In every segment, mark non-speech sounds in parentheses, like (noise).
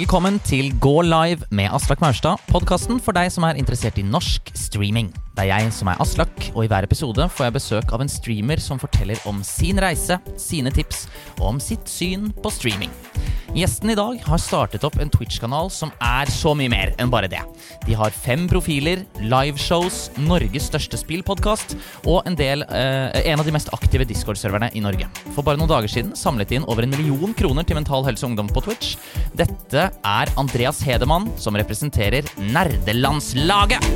Velkommen til Gå live med Aslak Maurstad, podkasten for deg som er interessert i norsk streaming. Det er jeg som er Aslak, og i hver episode får jeg besøk av en streamer som forteller om sin reise, sine tips og om sitt syn på streaming. Gjesten i dag har startet opp en Twitch-kanal som er så mye mer enn bare det. De har fem profiler, liveshows, Norges største spillpodkast og en, del, eh, en av de mest aktive Discord-serverne i Norge. For bare noen dager siden samlet de inn over en million kroner til Mental Helse Ungdom på Twitch. Dette er Andreas Hedemann, som representerer nerdelandslaget.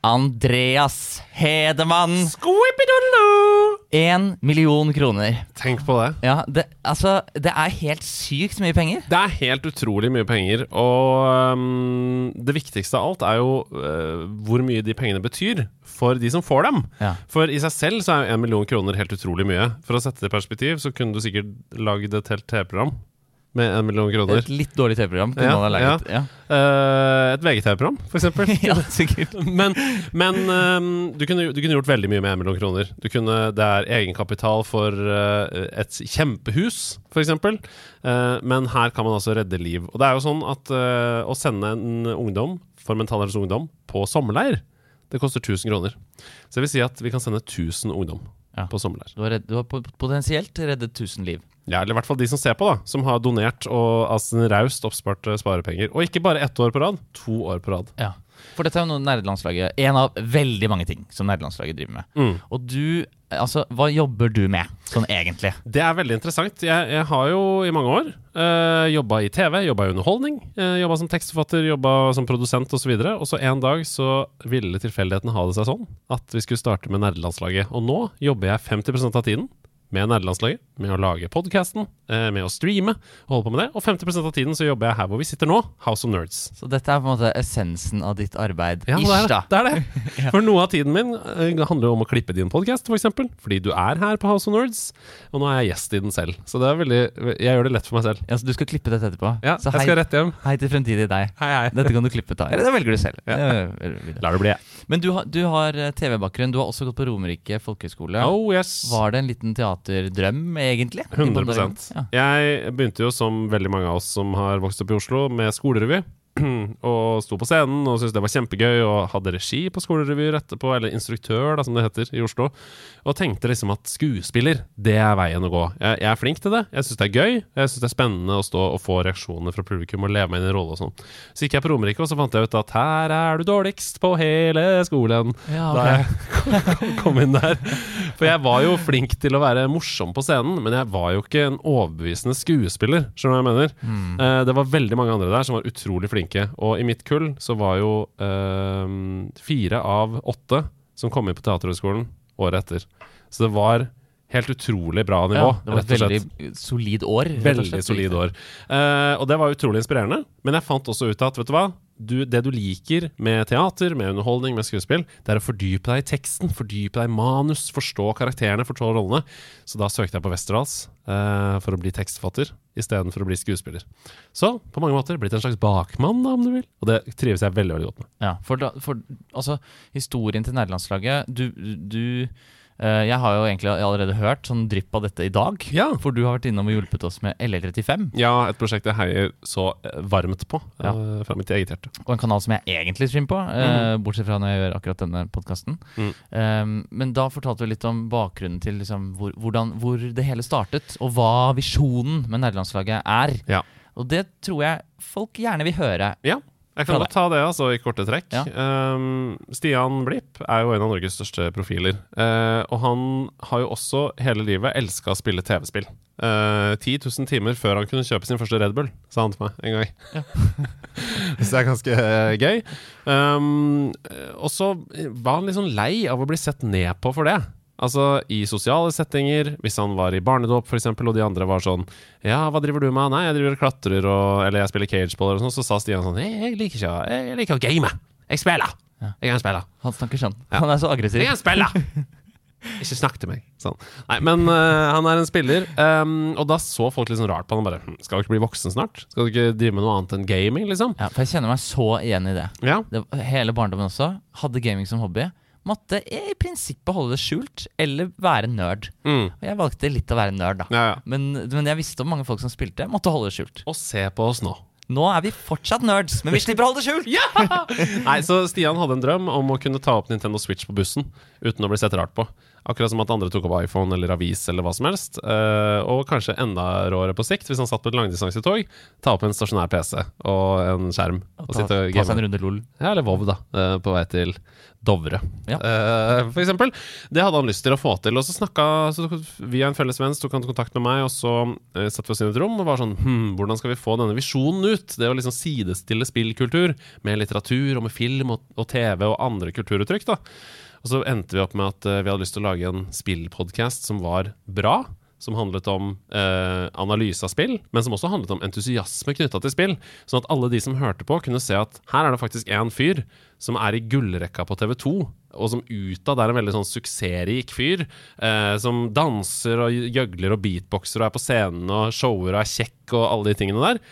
Andreas Hedemann. Én million kroner. Tenk på det. Ja, det, altså, det er helt sykt mye penger. Det er helt utrolig mye penger. Og um, det viktigste av alt er jo uh, hvor mye de pengene betyr for de som får dem. Ja. For i seg selv så er én million kroner helt utrolig mye. For å sette det i perspektiv, så kunne du sikkert lagd et helt TV-program med en million kroner. Et litt dårlig TV-program. Ja, Ja. Ja. uh, et VGTV-program, eksempel. (laughs) Ja. sikkert. (laughs) Men, men øhm, du, kunne, du kunne gjort veldig mye med en million kroner. Du kunne, det er egenkapital for uh, et kjempehus, f.eks. Uh, men her kan man altså redde liv. Og det er jo sånn at uh, å sende en ungdom for Mental Helse Ungdom på sommerleir, det koster 1000 kroner. Så det vil si at vi kan sende 1000 ungdom på sommerleir. Du har, redd, du har potensielt reddet 1000 liv. Ja, eller i hvert fall de som ser på, da. Som har donert og altså, raust oppsparte sparepenger. Og ikke bare ett år på rad, to år på rad. Ja. For dette er jo noe nerdelandslaget En av veldig mange ting som nerdelandslaget driver med. Mm. Og du, altså, hva jobber du med, sånn egentlig? Det er veldig interessant. Jeg, jeg har jo i mange år øh, jobba i TV, jobba i underholdning, Øh, jobba som tekstforfatter, jobba som produsent osv. Og, og så en dag så ville tilfeldigheten ha det seg sånn at vi skulle starte med nerdelandslaget. Og nå jobber jeg 50% av tiden med nederlandslaget, med å lage podkasten, uh, med å streame og holde på med det. Og 50% av tiden så jobber jeg her hvor vi sitter nå, House of Nerds. Så dette er på en måte essensen av ditt arbeid. Ja, det er det. det, er det. (laughs) For noe av tiden min eh, handler jo om å klippe din podkast, f.eks. For eksempel, fordi du er her på House of Nerds, og nå er jeg gjest i den selv. Så det er veldig Jeg gjør det lett for meg selv. Ja, så du skal klippe dette etterpå? Ja, så jeg skal rett hjem. hei til fremtidig deg. Hei, hei. Dette kan du klippe ta. Eller det velger du selv. Ja. Lar det bli. Men du har, har eh, TV-bakgrunn. Du har også gått på Romerike folkehøgskole. Oh yes. Var det en liten teaterdrøm, egentlig? 100 Ja. Jeg begynte jo som veldig mange av oss som har vokst opp i Oslo, med skolerevy. (clears throat) Og sto på scenen og syntes det var kjempegøy, og hadde regi på skolerevyer etterpå, eller instruktør, da, som det heter, i Oslo. Og tenkte liksom at skuespiller, det er veien å gå. Jeg, jeg er flink til det, jeg syns det er gøy, jeg syns det er spennende å stå og få reaksjoner fra publikum og leve meg inn i en rolle og sånn. Så gikk jeg på Romerike, og så fant jeg ut at her er du dårligst på hele skolen. Ja, Da jeg (laughs) kom inn der. For jeg var jo flink til å være morsom på scenen, men jeg var jo ikke en overbevisende skuespiller. Skjønner du hva jeg mener? Hmm. Eh, det var veldig mange andre der som var utrolig flinke. Og i mitt kull så var jo eh, fire av åtte som kom inn på Teaterhøgskolen året etter. Så det var helt utrolig bra nivå, Ja, det var rett og et slett. veldig solid år. Veldig solid år. Eh, og det var utrolig inspirerende. Men jeg fant også ut at vet du hva? Du, det du liker med teater, med underholdning, med skuespill, det er å fordype deg i teksten, fordype deg i manus, forstå karakterene, forstå rollene. Så da søkte jeg på Westerdals eh, for å bli tekstforfatter istedenfor å bli skuespiller. Så på mange måter blitt en slags bakmann, da, om du vil. Og det trives jeg veldig veldig godt med. Ja, for, da, for altså, historien til nederlandslaget Du, du Jeg har jo egentlig allerede hørt sånn drypp av dette i dag. Ja. For du har vært innom og hjulpet oss med LL35. Ja, et prosjekt jeg heier så eh, varmt på Ja. eh, fra mitt eget hjerte. Og en kanal som jeg egentlig streamer på, mm. bortsett fra når jeg gjør akkurat denne podkasten. Mm. men da fortalte du litt om bakgrunnen til liksom, hvor, hvordan, hvor det hele startet, og hva visjonen med nederlandslaget er. Ja. Og det tror jeg folk gjerne vil høre. Ja, jeg kan godt ta det altså, i korte trekk. Ja. Um, Stian Blipp er jo en av Norges største profiler. Uh, og han har jo også hele livet elska å spille TV-spill. Uh, 10 000 timer før han kunne kjøpe sin første Red Bull, sa han til meg en gang. (laughs) Så det er ganske uh, gøy. Um, og så var han sånn lei av å bli sett ned på for det. Altså i sosiale settinger, hvis han var i barnedåp f.eks., og de andre var sånn Ja, hva driver du med? Nei, jeg driver og klatrer, og, eller jeg spiller cageball, eller sånn. Så sa Stian sånn Jeg, liker ikke jeg liker å game. Jeg spiller. Jeg kan spille. Han snakker sånn. Ja. Han er så aggressiv. Jeg kan spille! (laughs) Ikke snakk til meg. Sånn. Nei, men uh, han er en spiller. Um, og da så folk litt sånn rart på han og bare hm, Skal du ikke bli voksen snart? Skal du ikke drive med noe annet enn gaming, liksom? Ja, for jeg kjenner meg så igjen i det. Ja. det hele barndommen også hadde gaming som hobby. Måtte i prinsippet holde det skjult, eller være nerd. Mm. Og jeg valgte litt å være nerd, da. Ja, ja. Men, men jeg visste om mange folk som spilte, måtte holde det skjult. Og se på oss nå. Nå er vi fortsatt nerds, men vi slipper å holde det skjult! (laughs) Nei, så Stian hadde en drøm om å kunne ta opp Nintendo Switch på bussen uten å bli sett rart på. Akkurat som at andre tok opp iPhone eller avis eller hva som helst. Eh, og kanskje enda råere på sikt, hvis han satt på et langdistansetog, ta opp en stasjonær PC og en skjerm. Og, Ta, sitte og ta seg en runde LOL. Ja, eller Vov, da. eh, på vei til Dovre, Ja. eh, for eksempel. Det hadde han lyst til å få til. Og så snakka så Via en felles venn tok han kontakt med meg, og så satte vi oss inn i et rom og var sånn hm, Hvordan skal vi få denne visjonen ut? Det å liksom sidestille spillkultur med litteratur og med film og, og TV og andre kulturuttrykk, da. Og så endte vi opp med at eh, vi hadde lyst til å lage en spillpodkast som var bra. Som handlet om eh, analyse av spill, men som også handlet om entusiasme knytta til spill. Sånn at alle de som hørte på, kunne se at her er det faktisk en fyr som er i gullrekka på TV2, og som utad er en veldig sånn suksessrik fyr. Eh, som danser og gjøgler og beatboxer og er på scenen og shower og er kjekk og alle de tingene der.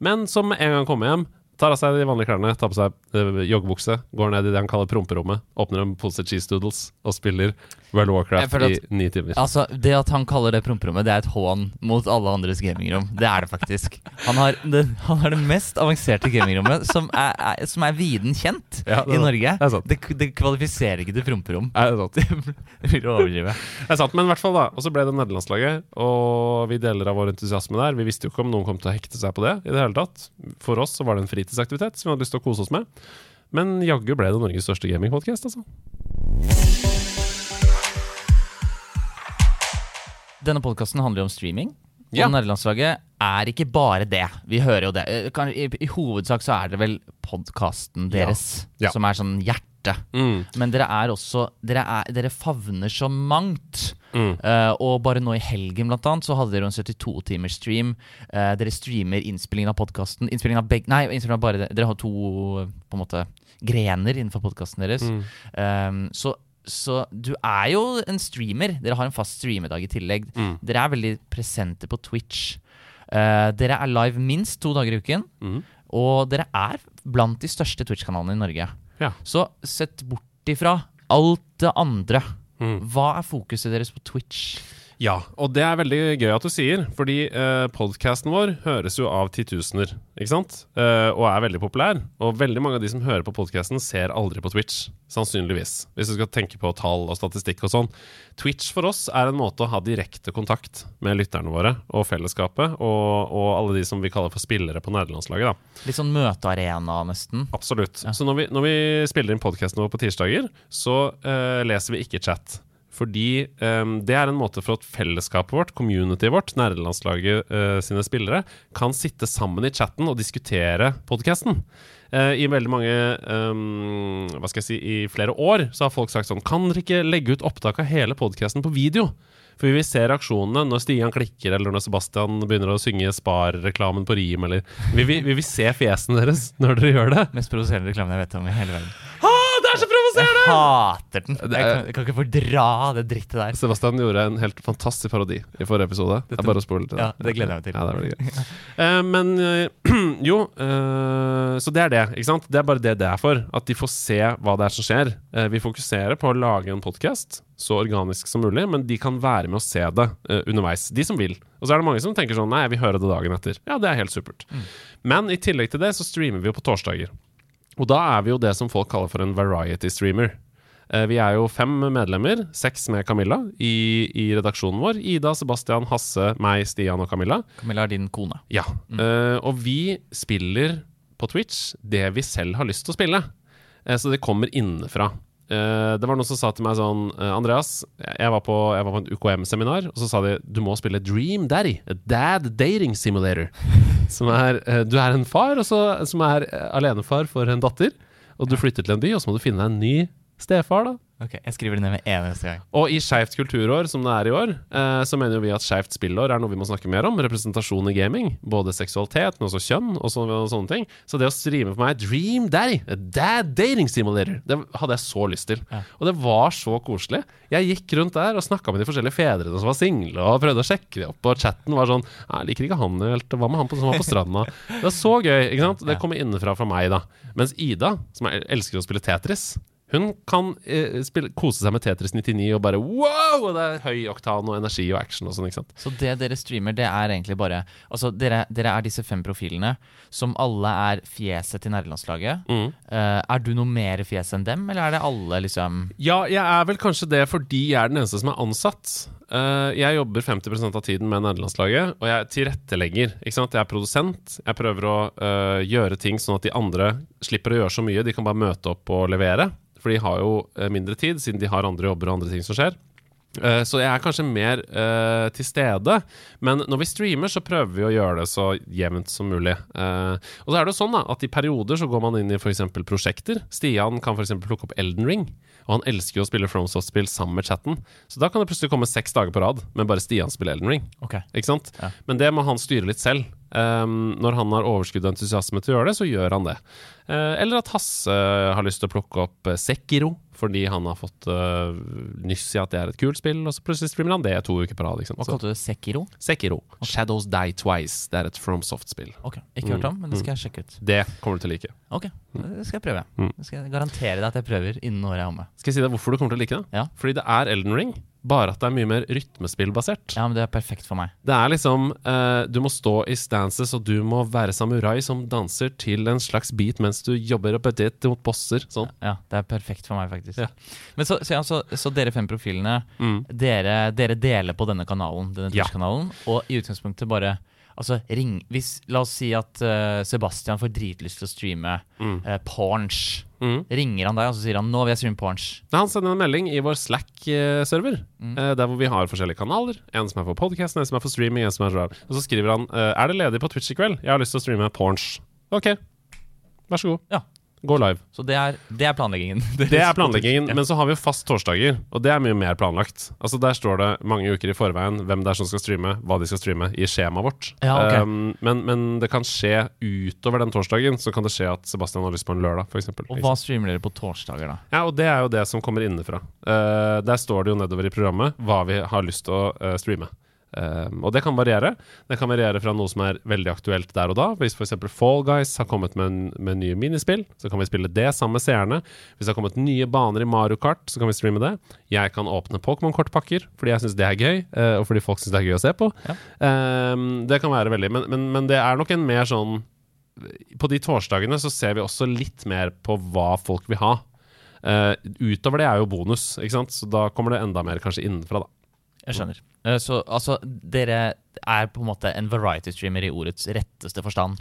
Men som en gang kommer hjem, tar av seg de vanlige klærne, tar på seg eh, joggebukse, går ned i det han kaller promperommet, åpner en pose cheese doodles og spiller World of Warcraft at, i ni timer. Altså, Det at han kaller det promperommet, det er et hån mot alle andres gamingrom. Det er det faktisk. Han har det, han har det mest avanserte gamingrommet, som er, er, som er viden kjent Ja, i er- Norge. det er sant. Det, kvalifiserer ikke til promperom. Er (laughs) det sant? Det blir å overdrive. Det er sant, men i hvert fall da Og så ble det nederlandslaget, og vi deler av vår entusiasme der. Vi visste jo ikke om noen kom til å hekte seg på det i det hele tatt. For oss så var det en fritidsaktivitet som vi hadde lyst til å kose oss med. Men jaggu ble det Norges største gamingpodkast, altså. Denne podkasten handler jo om streaming. Og Ja. Nederlandslaget er ikke bare det. Vi hører jo det. Eh, kan- I, i hovedsak så er det vel podkasten deres Ja. som er sånn hjerte. Men dere er også Dere, er, dere favner så mangt. Mm. Uh, og bare nå i helgen blant annet så hadde dere en 72-timers stream. Uh, dere streamer innspillingen av podkasten. Innspillingen av begge Nei, innspillingen av bare det. Dere har to på en måte grener innenfor podkasten deres. Mm. Um, så, så du er jo en streamer. Dere har en fast streamedag i tillegg. Mm. Dere er veldig presente på Twitch. Uh, dere er live minst to dager i uken. Mm. Og dere er blant de største Twitch-kanalene i Norge. Ja. Så sett bort ifra alt det andre. Mm. Hva er fokuset deres på Twitch? Ja, og det er veldig gøy at du sier, fordi eh, podkasten vår høres jo av titusener, ikke sant? Eh, og er veldig populær. Og veldig mange av de som hører på podkasten, ser aldri på Twitch. Sannsynligvis. Hvis du skal tenke på tall og statistikk og sånn. Twitch for oss er en måte å ha direkte kontakt med lytterne våre og fellesskapet, og, og alle de som vi kaller for spillere på nederlandslaget, da. Litt sånn møtearena, nesten. Absolutt. Så når vi, når vi spiller inn podkasten vår på tirsdager, så eh, leser vi ikke chat. Fordi um, det er en måte for at fellesskapet vårt, communityet vårt, nerdelandslaget uh, sine spillere, kan sitte sammen i chatten og diskutere podkasten. Uh, I veldig mange um, Hva skal jeg si I flere år så har folk sagt sånn Kan dere ikke legge ut opptak av hele podkasten på video? For vi vil se reaksjonene når Stian klikker, eller når Sebastian begynner å synge Spar-reklamen på rim, eller vi, vil- vi vil se fjesene deres når dere gjør det. Mest provoserende reklamen jeg vet om i hele verden. Ah, det er så provoserende! Jeg hater den. Jeg kan, jeg kan ikke fordra det drittet der. Sebastian gjorde en helt fantastisk parodi i forrige episode. Det er bare å spole til Ja, det gleder jeg meg til. Ja, det er gøy. Eh, men uh, (clears throat) jo, uh, så det er det. ikke sant? Det er bare det det er for. At de får se hva det er som skjer. Vi fokuserer på å lage en podkast så organisk som mulig, men de kan være med å se det underveis. De som vil. Og så er det mange som tenker sånn Nei, jeg vil høre det dagen etter. Ja, det er helt supert. Men i tillegg til det så streamer vi jo på torsdager. Og da er vi jo det som folk kaller for en variety streamer. Eh, Vi er jo fem medlemmer, seks med Camilla, i, i redaksjonen vår. Ida, Sebastian, Hasse, meg, Stian og Camilla. Camilla er din kone. Ja. Eh, og vi spiller på Twitch det vi selv har lyst til å spille. Uh, så det kommer innenfra. Eh, det var noen som sa til meg sånn eh, Andreas, jeg var på, jeg var på en UKM-seminar, og så sa de du må spille Dream Daddy. Dad dating simulator. (laughs) Som er eh, Du er en far og som er alenefar for en datter. Og du flytter til en by, og så må du finne deg en ny stefar, da. Ok, Jeg skriver det ned med en eneste gang. Og i Skeivt kulturår, som det er i år, eh, så mener jo vi at skeivt spillår er noe vi må snakke mer om. Representasjon i gaming. Både seksualitet, men også kjønn og, så, og sånne ting. Så det å streame for meg Dream Daddy, dad dating simulator, det hadde jeg så lyst til. Ja. Og det var så koselig. Jeg gikk rundt der og snakka med de forskjellige fedrene som var single, og prøvde å sjekke dem opp, og chatten var sånn Jeg liker ikke han helt. Hva med han på, som var på stranda? Det var så gøy. ikke sant? Det kommer innenfra fra meg, da. Mens Ida, som er, elsker å spille Tetris Hun kan eh, spille, kose seg med Tetris 99 og bare wow! Og det er høy oktan og energi og action og sånn, ikke sant. Så det dere streamer, det er egentlig bare Altså, dere, dere er disse fem profilene som alle er fjeset til nerdelandslaget. Mm. Eh, er du noe mer fjes enn dem, eller er det alle liksom Ja, jeg er vel kanskje det fordi jeg er den eneste som er ansatt. Eh, jeg jobber 50% av tiden med nederlandslaget, og jeg tilrettelegger. Ikke sant? Jeg er produsent. Jeg prøver å eh, gjøre ting sånn at de andre slipper å gjøre så mye. De kan bare møte opp og levere. For de har jo eh, mindre tid, siden de har andre jobber og andre ting som skjer. Eh, Så jeg er kanskje mer uh, til stede. Men når vi streamer, så prøver vi å gjøre det så jevnt som mulig. Uh, og så er det jo sånn da, at i perioder så går man inn i f.eks. prosjekter. Stian kan f.eks. plukke opp Elden Ring. Og han elsker jo å spille FromSoft-spill sammen med chatten. Så da kan det plutselig komme seks dager på rad med bare Stian spiller Elden Ring. Okay. Ikke sant? Ja. Men det må han styre litt selv. Um, når han har overskudd og entusiasme til å gjøre det, så gjør han det. Uh, eller at Hasse har lyst til å plukke opp uh, Sekiro fordi han har fått uh, nyss i at det er et kult spill, og så plutselig streamer han det to uker på rad. Hva kalte du det? Sekiro? Sekiro. Shadows Die Twice. Det er et FromSoft-spill. Ok, Ikke hørt om, men det skal jeg sjekke ut. Det kommer du til å like. Ok, det skal jeg prøve. Mm. Det skal jeg garantere deg at jeg prøver innen året er omme. Skal jeg si deg hvorfor du kommer til å like det? Ja. Fordi det er Elden Ring, bare at det er mye mer rytmespillbasert. Ja, men det er perfekt for meg. Det er liksom uh, Du må stå i stances, og du må være samurai som danser til en slags beat mens du jobber opp et mot bosser. Sånn. Ja, det er perfekt for meg, faktisk. Ja. Men så, så, ja, så, så dere fem profilene, Mm. dere, dere deler på denne kanalen, denne. Twitch-kanalen, og i utgangspunktet bare Altså, ring hvis, La oss si at uh, Sebastian får dritlyst til å streame Mm. uh, Pornch. Mm. Ringer han deg og så sier han 'nå vil jeg streame Pornch'? Nei, Han sender en melding i vår Slack-server, Mm. uh, der hvor vi har forskjellige kanaler. En som er for podkast, en som er for streaming, en som er for Og så skriver han eh, Er det ledig på Twitch i kveld? Jeg har lyst til å streame Pornch. Ok, vær så god. Ja. Gå live. Så det er, det er planleggingen. (laughs) Det er planleggingen, men så har vi jo fast torsdager, og det er mye mer planlagt. Altså Der står det mange uker i forveien hvem det er som skal streame, hva de skal streame, i skjemaet vårt. Ja, ok. um, men, men det kan skje utover den torsdagen, så kan det skje at Sebastian har lyst på en lørdag, f.eks. Og hva streamer dere på torsdager, da? Ja, og det er jo det som kommer innenfra. Uh, der står det jo nedover i programmet hva vi har lyst til å uh, streame. Eh, og det kan variere. Det kan variere fra noe som er veldig aktuelt der og da. Hvis f.eks. Fall Guys har kommet med, en, med nye minispill, så kan vi spille det sammen med seerne. Hvis det har kommet nye baner i Mario Kart, så kan vi streame det. Jeg kan åpne Pokémon-kortpakker fordi jeg syns det er gøy, uh, og fordi folk syns det er gøy å se på. Ja. Um, det kan være veldig men, men, men det er nok en mer sånn På de torsdagene så ser vi også litt mer på hva folk vil ha. Uh, utover det er jo bonus, ikke sant? så da kommer det enda mer kanskje innenfra. da Jeg skjønner. Eh, Så altså, dere er på en måte en variety-streamer i ordets retteste forstand.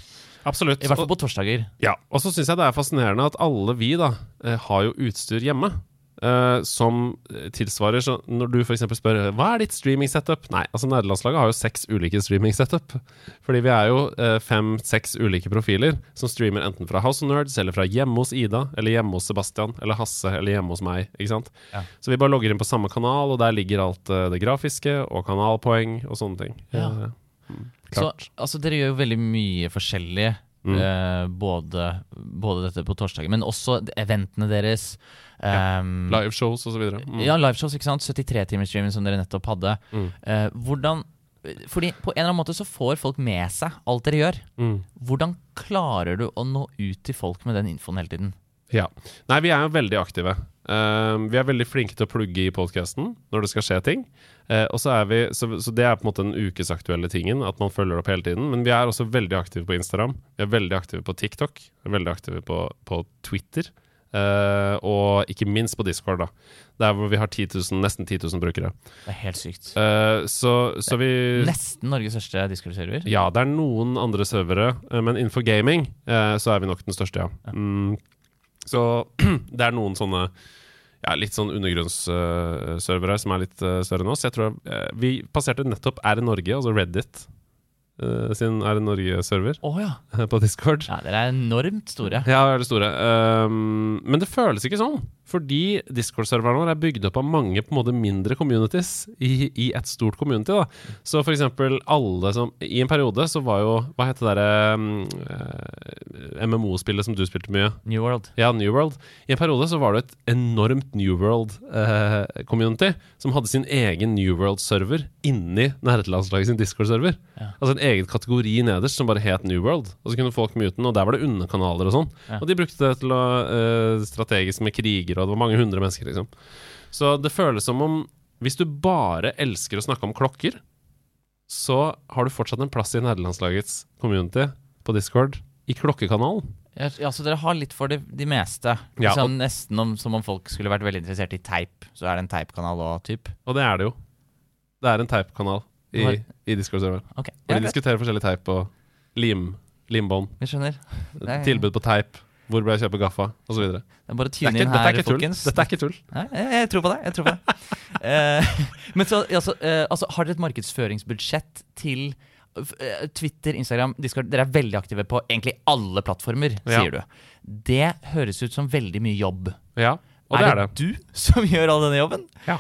Absolutt. I hvert fall på torsdager. Ja, og så syns jeg det er fascinerende at alle vi da eh, har jo utstyr hjemme. Eh, som tilsvarer så Når du f.eks. spør hva er ditt streaming-setup? Nei, altså nederlandslaget har jo seks ulike streaming-setup. Fordi vi er jo uh, fem-seks ulike profiler som streamer enten fra House of Nerds, eller fra hjemme hos Ida, eller hjemme hos Sebastian, eller Hasse, eller hjemme hos meg. Ikke sant? Ja. Så vi bare logger inn på samme kanal, og der ligger alt uh, det grafiske og kanalpoeng og sånne ting. Ja. Mm, Så altså, dere gjør jo veldig mye forskjellig. Mm. eh, både, både dette på torsdagen, men også eventene deres. Um, Liveshows og så videre. Mm. Ja, liveshows, ikke sant? 73-timersstreamen som dere nettopp hadde. Mm. Uh, hvordan Fordi på en eller annen måte så får folk med seg alt dere gjør. Mm. Hvordan klarer du å nå ut til folk med den infoen hele tiden? Ja. Nei, vi er jo veldig aktive. Um, vi er veldig flinke til å plugge i podkasten når det skal skje ting. Uh, og så er vi, så, så det er på en måte den ukesaktuelle tingen, at man følger opp hele tiden. Men vi er også veldig aktive på Instagram. Vi er veldig aktive på TikTok. Vi er veldig aktive på, på Twitter. Uh, og ikke minst på Discord, da. Der hvor vi har 10 000, nesten 10 000 brukere. Det er helt sykt. Uh, så, så vi Nesten Norges største Discord-server. Ja, det er noen andre servere, Uh, men innenfor gaming så er vi nok den største, ja. Mm, så (clears throat) det er noen sånne ja, litt sånn undergrunnsservere som er litt uh, større enn oss. Jeg tror eh, Vi passerte nettopp R Norge, altså Reddit, eh, sin R Norge-server oh, ja. (laughs) på Discord. ja! Dere er enormt store. Ja, det er det store. Um, men det føles ikke sånn. Fordi Discord-serveren vår er bygd opp av mange på en måte mindre communities i, i et stort community. da Så for eksempel alle som I en periode så var jo Hva het det derre um, eh, MMO-spillet som du spilte mye. New World. Ja, New World. I en periode så var det et enormt New World-community som hadde sin egen New World-server inni nerdelandslaget sin Discord-server. Ja. Altså en egen kategori nederst som bare het New World. Og så kunne folk mute den, og der var det underkanaler og sånn. Ja. Og de brukte det til å uh, strategisk med kriger, og det var mange hundre mennesker, liksom. Så det føles som om hvis du bare elsker å snakke om klokker, så har du fortsatt en plass i nederlandslagets community på Discord i klokkekanalen. Ja, så dere har litt for det, de meste. Ja, Liksom, nesten om, som om folk skulle vært veldig interessert i teip. Så er det en teipkanal òg, typ. Og det er det jo. Det er en teipkanal i, i Discord-serveren. Okay. Hvor ja, de diskuterer forskjellig teip og lim, limbånd. Vi skjønner. Er... Tilbud på teip. Hvor bør jeg kjøpe gaffa? Og så videre. Det er bare å tune inn dette er her, tull. folkens. Dette er ikke tull. Nei, jeg, jeg tror på deg. Jeg tror på deg. uh, (laughs) men så, altså, uh, altså, har dere et markedsføringsbudsjett til uh, Twitter, Instagram, Discord? Dere er veldig aktive på egentlig alle plattformer, Ja. sier du. Det høres ut som veldig mye jobb. Ja, og det er det er det. du som gjør all denne jobben? Ja.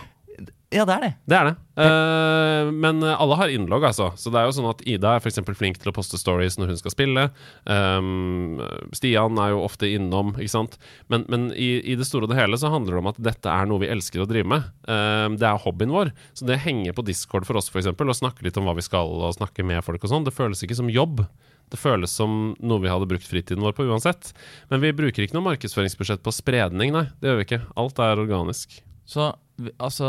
Ja, det er det. Det er det. Uh, men alle har innlogg, altså. Så det er jo sånn at Ida er f.eks. flink til å poste stories når hun skal spille. Um, Stian er jo ofte innom, ikke sant. Men, men i, i det store og det hele så handler det om at dette er noe vi elsker å drive med. Um, det er hobbyen vår. Så det henger på Discord for oss, f.eks., og snakke litt om hva vi skal, og snakke med folk og sånn, det føles ikke som jobb. Det føles som noe vi hadde brukt fritiden vår på uansett. Men vi bruker ikke noe markedsføringsbudsjett på spredning, nei. Det gjør vi ikke. Alt er organisk. Så altså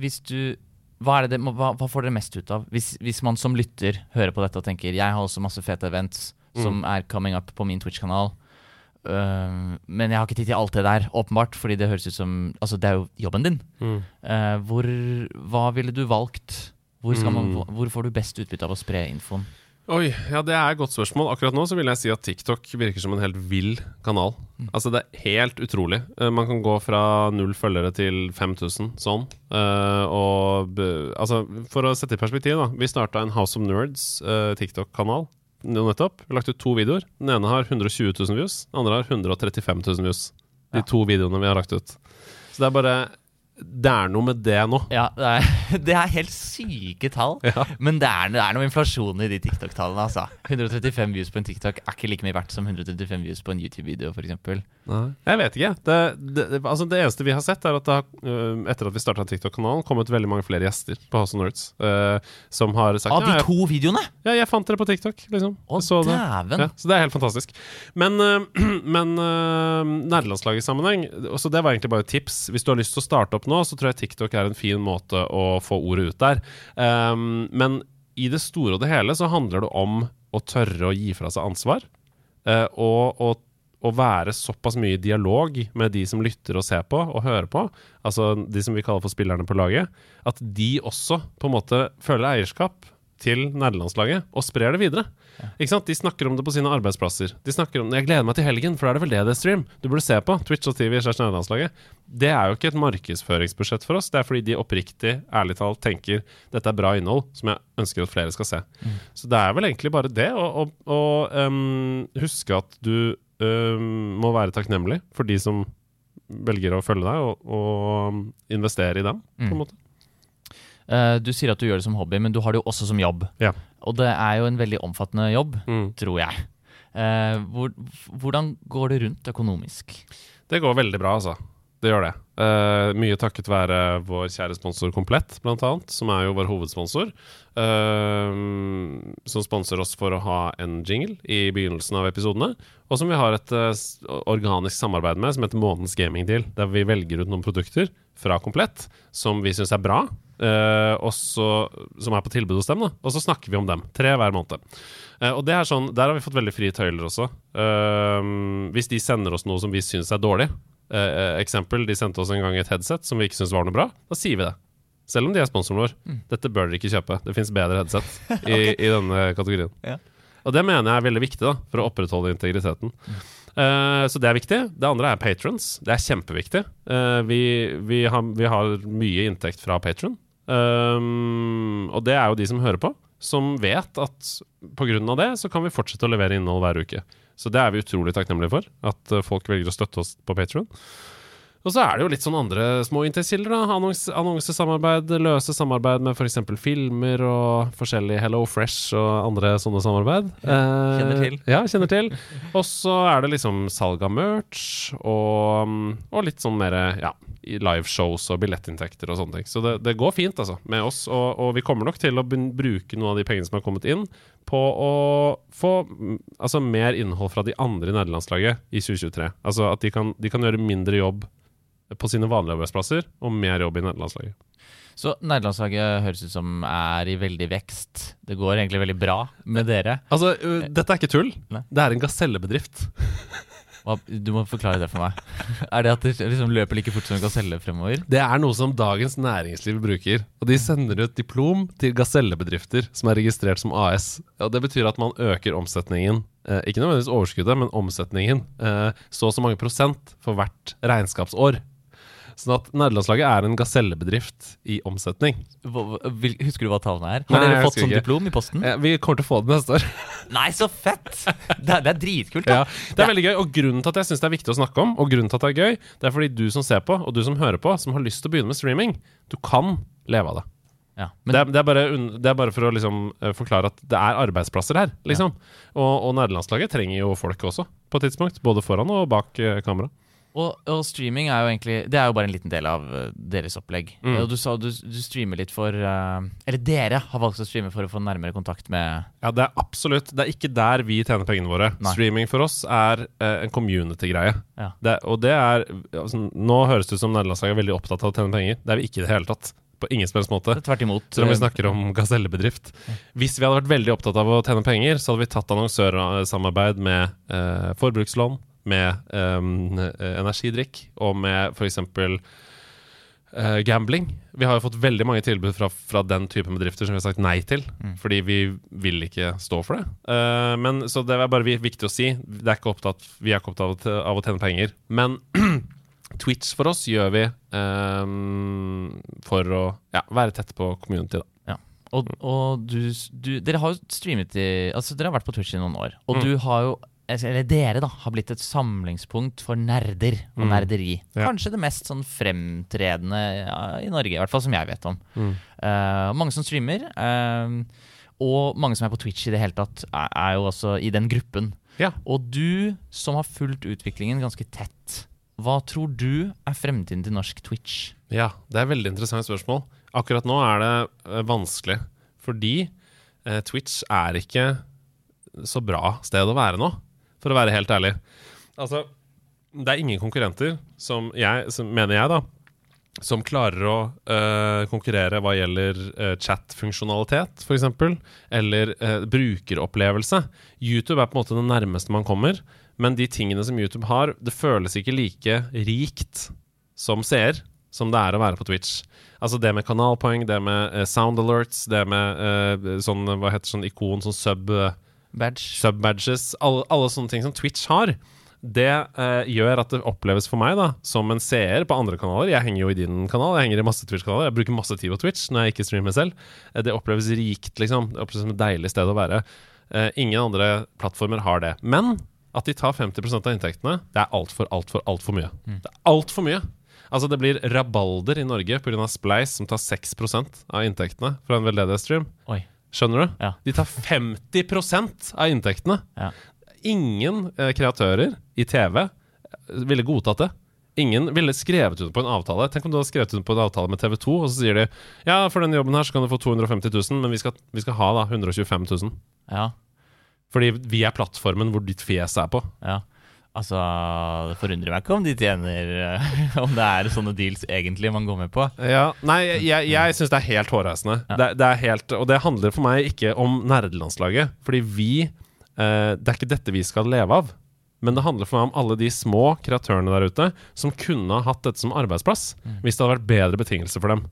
Hvis du hva, er det, hva, hva får dere mest ut av? Hvis, hvis man som lytter hører på dette og tenker Jeg har også masse fete events som er coming up på min Twitch-kanal. uh, men jeg har ikke tid til alt det der, åpenbart, fordi det høres ut som Altså, det er jo jobben din. Mm. Uh, hvor, hva ville du valgt? Hvor, skal man, Mm. hvor får du best utbytte av å spre infoen? Oi, ja det er et godt spørsmål. Akkurat nå så vil jeg si at TikTok virker som en helt vill kanal. Altså det er helt utrolig. Eh, Man kan gå fra null følgere til 5000 sånn. Eh, og altså, for å sette i perspektiv, da. Vi starta en House of Nerds eh, TikTok-kanal nettopp. Vi har lagt ut to videoer. Den ene har 120 000 views, den andre har 135 000 views. De to videoene vi har lagt ut. Så det er bare Det er noe med det nå. Ja, det er, (laughs) det er helt syke tall. Ja. Men det er, det er noe inflasjon i de TikTok-tallene. altså 135 views på en TikTok er ikke like mye verdt som 135 views på en YouTube-video. For eksempel. Nei. Jeg vet ikke. Det, det, det, altså det eneste vi har sett, er at det har, øh, etter at vi starta TikTok-kanalen, kommet veldig mange flere gjester på House of Nerds. Uh, som har sagt Av ja, de jeg, to videoene! ja, jeg fant dere på TikTok. Liksom. Å, så det. dæven! Ja, så det er helt fantastisk. Men, uh, (clears throat) men uh, nerdelandslaget i sammenheng Så Det var egentlig bare et tips. Hvis du har lyst til å starte opp nå, så tror jeg TikTok er en fin måte å få ordet ut der. Um, men i det store og det hele så handler det om å tørre å gi fra seg ansvar. eh, og, og, og være såpass mye i dialog med de som lytter og ser på og hører på, altså de som vi kaller for spillerne på laget, at de også på en måte føler eierskap til nerdelandslaget og sprer det videre. Ikke sant? De snakker om det på sine arbeidsplasser. De snakker om Jeg gleder meg til helgen, for da er det vel det det er stream du burde se på. Twitch og TV slash nerdelandslaget. Det er jo ikke et markedsføringsbudsjett for oss. Det er fordi de oppriktig, ærlig talt, tenker dette er bra innhold som jeg ønsker at flere skal se. Så det er vel egentlig bare det å, å, å um, huske at du um, må være takknemlig for de som velger å følge deg, og, og investere i dem, på en Mm. måte. Uh, du sier at du gjør det som hobby, men du har det jo også som jobb. Ja. Og det er jo en veldig omfattende jobb, Mm. tror jeg. Uh, hvor, hvordan går det rundt økonomisk? Det går veldig bra, altså. Det gjør det. Uh, mye takket være vår kjære sponsor Komplett, blant annet, som er jo vår hovedsponsor. Uh, som sponser oss for å ha en jingle i begynnelsen av episodene. Og som vi har et uh, organisk samarbeid med, som heter Månedens Gaming Deal. Der vi velger ut noen produkter fra Komplett som vi syns er bra, eh, og så- som er på tilbud hos dem. Da. Og så snakker vi om dem. Tre hver måned. Og det er sånn, Der har vi fått veldig frie tøyler også. Hvis de sender oss noe som vi syns er dårlig, Eh, eh, eksempel, de sendte oss en gang et headset som vi ikke syntes var noe bra. Da sier vi det. Selv om de er sponsoren vår. Mm. Dette bør dere ikke kjøpe. Det fins bedre headset (laughs) i, i denne kategorien. Ja. Og det mener jeg er veldig viktig da, for å opprettholde integriteten. Uh, så det er viktig. Det andre er patrons. Det er kjempeviktig. Uh, vi, vi, har, vi har mye inntekt fra patron. Um, og det er jo de som hører på, som vet at pga. det så kan vi fortsette å levere innhold hver uke. Så det er vi utrolig takknemlige for, at eh, folk velger å støtte oss på Patron. Og så er det jo litt sånn andre små inntektskilder. Annons Annonsesamarbeid, løse samarbeid med f.eks. filmer og forskjellig Hello Fresh og andre sånne samarbeid. Ja, Kjenner til. Ja, kjenner til. (laughs) Og så er det liksom salg av merch og, og litt sånn mer ja, liveshows og billettinntekter og sånne ting. Så det, det går fint, altså, med oss. Og, og vi kommer nok til å bruke noen av de pengene som har kommet inn, på å få altså, mer innhold fra de andre i nederlandslaget i 2023. Altså at de kan, de kan gjøre mindre jobb på sine vanlige arbeidsplasser og mer jobb i nederlandslaget. Så nederlandslaget høres ut som er i veldig vekst. Det går egentlig veldig bra med dere. Altså, uh, dette er ikke tull. Nei. Det er en gasellebedrift. (laughs) Du må forklare det for meg. (laughs) Er det at det liksom løper like fort som en gaselle fremover? Det er noe som Dagens Næringsliv bruker. Og de sender ut diplom til gasellebedrifter som er registrert som AS. Og Det betyr at man øker omsetningen, eh, ikke nødvendigvis overskuddet, men omsetningen, eh, så og så mange prosent for hvert regnskapsår. Sånn at nederlandslaget er en gasellebedrift i omsetning. Hva- hva- vil- Husker du hva tallene er? Nei, Har dere jeg fått sånn diplom i posten? Ja, Vi kommer til å få det neste år. (laughs) Nei, så fett! Det er, det er dritkult, da. Ja, det er veldig gøy, og grunnen til at jeg syns det er viktig å snakke om, og grunnen til at det er gøy, det er fordi du som ser på, og du som hører på, som har lyst til å begynne med streaming, du kan leve av det. Ja, men det, er, det, er bare, det er bare for å liksom eh, forklare at det er arbeidsplasser her, liksom. Og, og nederlandslaget trenger jo folk også, på et tidspunkt. Både foran og bak eh, kamera. Og, og streaming er jo egentlig Det er jo bare en liten del av eh, deres opplegg. Mm. Du sa du, du streamer litt for uh, Eller dere har valgt å streame for å få nærmere kontakt med Ja, det er absolutt Det er ikke der vi tjener pengene våre. Nei. Streaming for oss er uh, en community-greie. Ja. Og det er altså, Nå høres det ut som nederlandslaget er veldig opptatt av å tjene penger. Det er vi ikke i det hele tatt. På ingen som helst måte. Tvert imot. Selv om vi snakker om gasellebedrift. Hvis vi hadde vært veldig opptatt av å tjene penger, så hadde vi tatt annonsørsamarbeid med eh, forbrukslån, med um, energidrikk og med f.eks. Uh, gambling. Vi har jo fått veldig mange tilbud fra, fra den typen bedrifter som vi har sagt nei til, Mm. fordi vi vil ikke stå for det. Uh, men Så det er bare viktig å si. Det er ikke opptatt, vi er ikke opptatt av, å tjene penger. Men (clears throat) Twitch for oss gjør vi um, for å ja, være tett på community, da. Ja. Og, og du, du Dere har jo streamet i Altså, dere har vært på Twitch i noen år. Og Mm. du har jo eller dere da, har blitt et samlingspunkt for nerder og Mm. nerderi. Ja. Kanskje det mest sånn fremtredende ja, i Norge, i hvert fall som jeg vet om. Mm. Uh, mange som streamer, uh, og mange som er på Twitch i det hele tatt, er, er jo også i den gruppen. Ja. Og du som har fulgt utviklingen ganske tett, hva tror du er fremtiden til norsk Twitch? Ja, det er et veldig interessant spørsmål. Akkurat nå er det eh, vanskelig, fordi eh, Twitch er ikke så bra sted å være nå, for å være helt ærlig. Altså, det er ingen konkurrenter som jeg, som, mener jeg, da, som klarer å uh, konkurrere hva gjelder uh, chat-funksjonalitet, f.eks., eller uh, brukeropplevelse. YouTube er på en måte det nærmeste man kommer, men de tingene som YouTube har, det føles ikke like rikt som seer som det er å være på Twitch. Altså det med kanalpoeng, det med sound alerts, det med sånn, hva heter sånn ikon, sånn sub, Badge? sub-badges, alle, alle sånne ting som Twitch har. Det eh, gjør at det oppleves for meg da som en seer på andre kanaler. Jeg henger jo i din kanal, jeg henger i masse Twitch-kanaler. Jeg bruker masse tid på Twitch når jeg ikke streamer selv. Eh, det oppleves rikt, liksom. Det oppleves som et deilig sted å være. Eh, ingen andre plattformer har det. Men at de tar 50% av inntektene, det er altfor, altfor, altfor mye. Det er altfor mye. Altså Det blir rabalder i Norge pga. Spleis, som tar 6% av inntektene fra en veldedighetsstream. Skjønner du? Ja. De tar 50% av inntektene. Ja. Ingen eh, kreatører i TV ville godtatt det. Ingen ville skrevet under på en avtale. Tenk om du hadde skrevet under på en avtale med TV 2, og så sier de ja, for denne jobben her så kan du få 250 000, men vi skal, vi skal ha da 125 000. Ja. Fordi vi er plattformen hvor ditt fjes er på. Ja. Altså, det forundrer meg ikke om de tjener eh, (laughs) Om det er sånne deals egentlig man går med på. Ja, Nei, jeg, jeg, syns det er helt hårreisende. Ja. Det, det er helt, og det handler for meg ikke om nerdelandslaget. Fordi vi eh, Det er ikke dette vi skal leve av. Men det handler for meg om alle de små kreatørene der ute som kunne ha hatt dette som arbeidsplass hvis det hadde vært bedre betingelser for dem.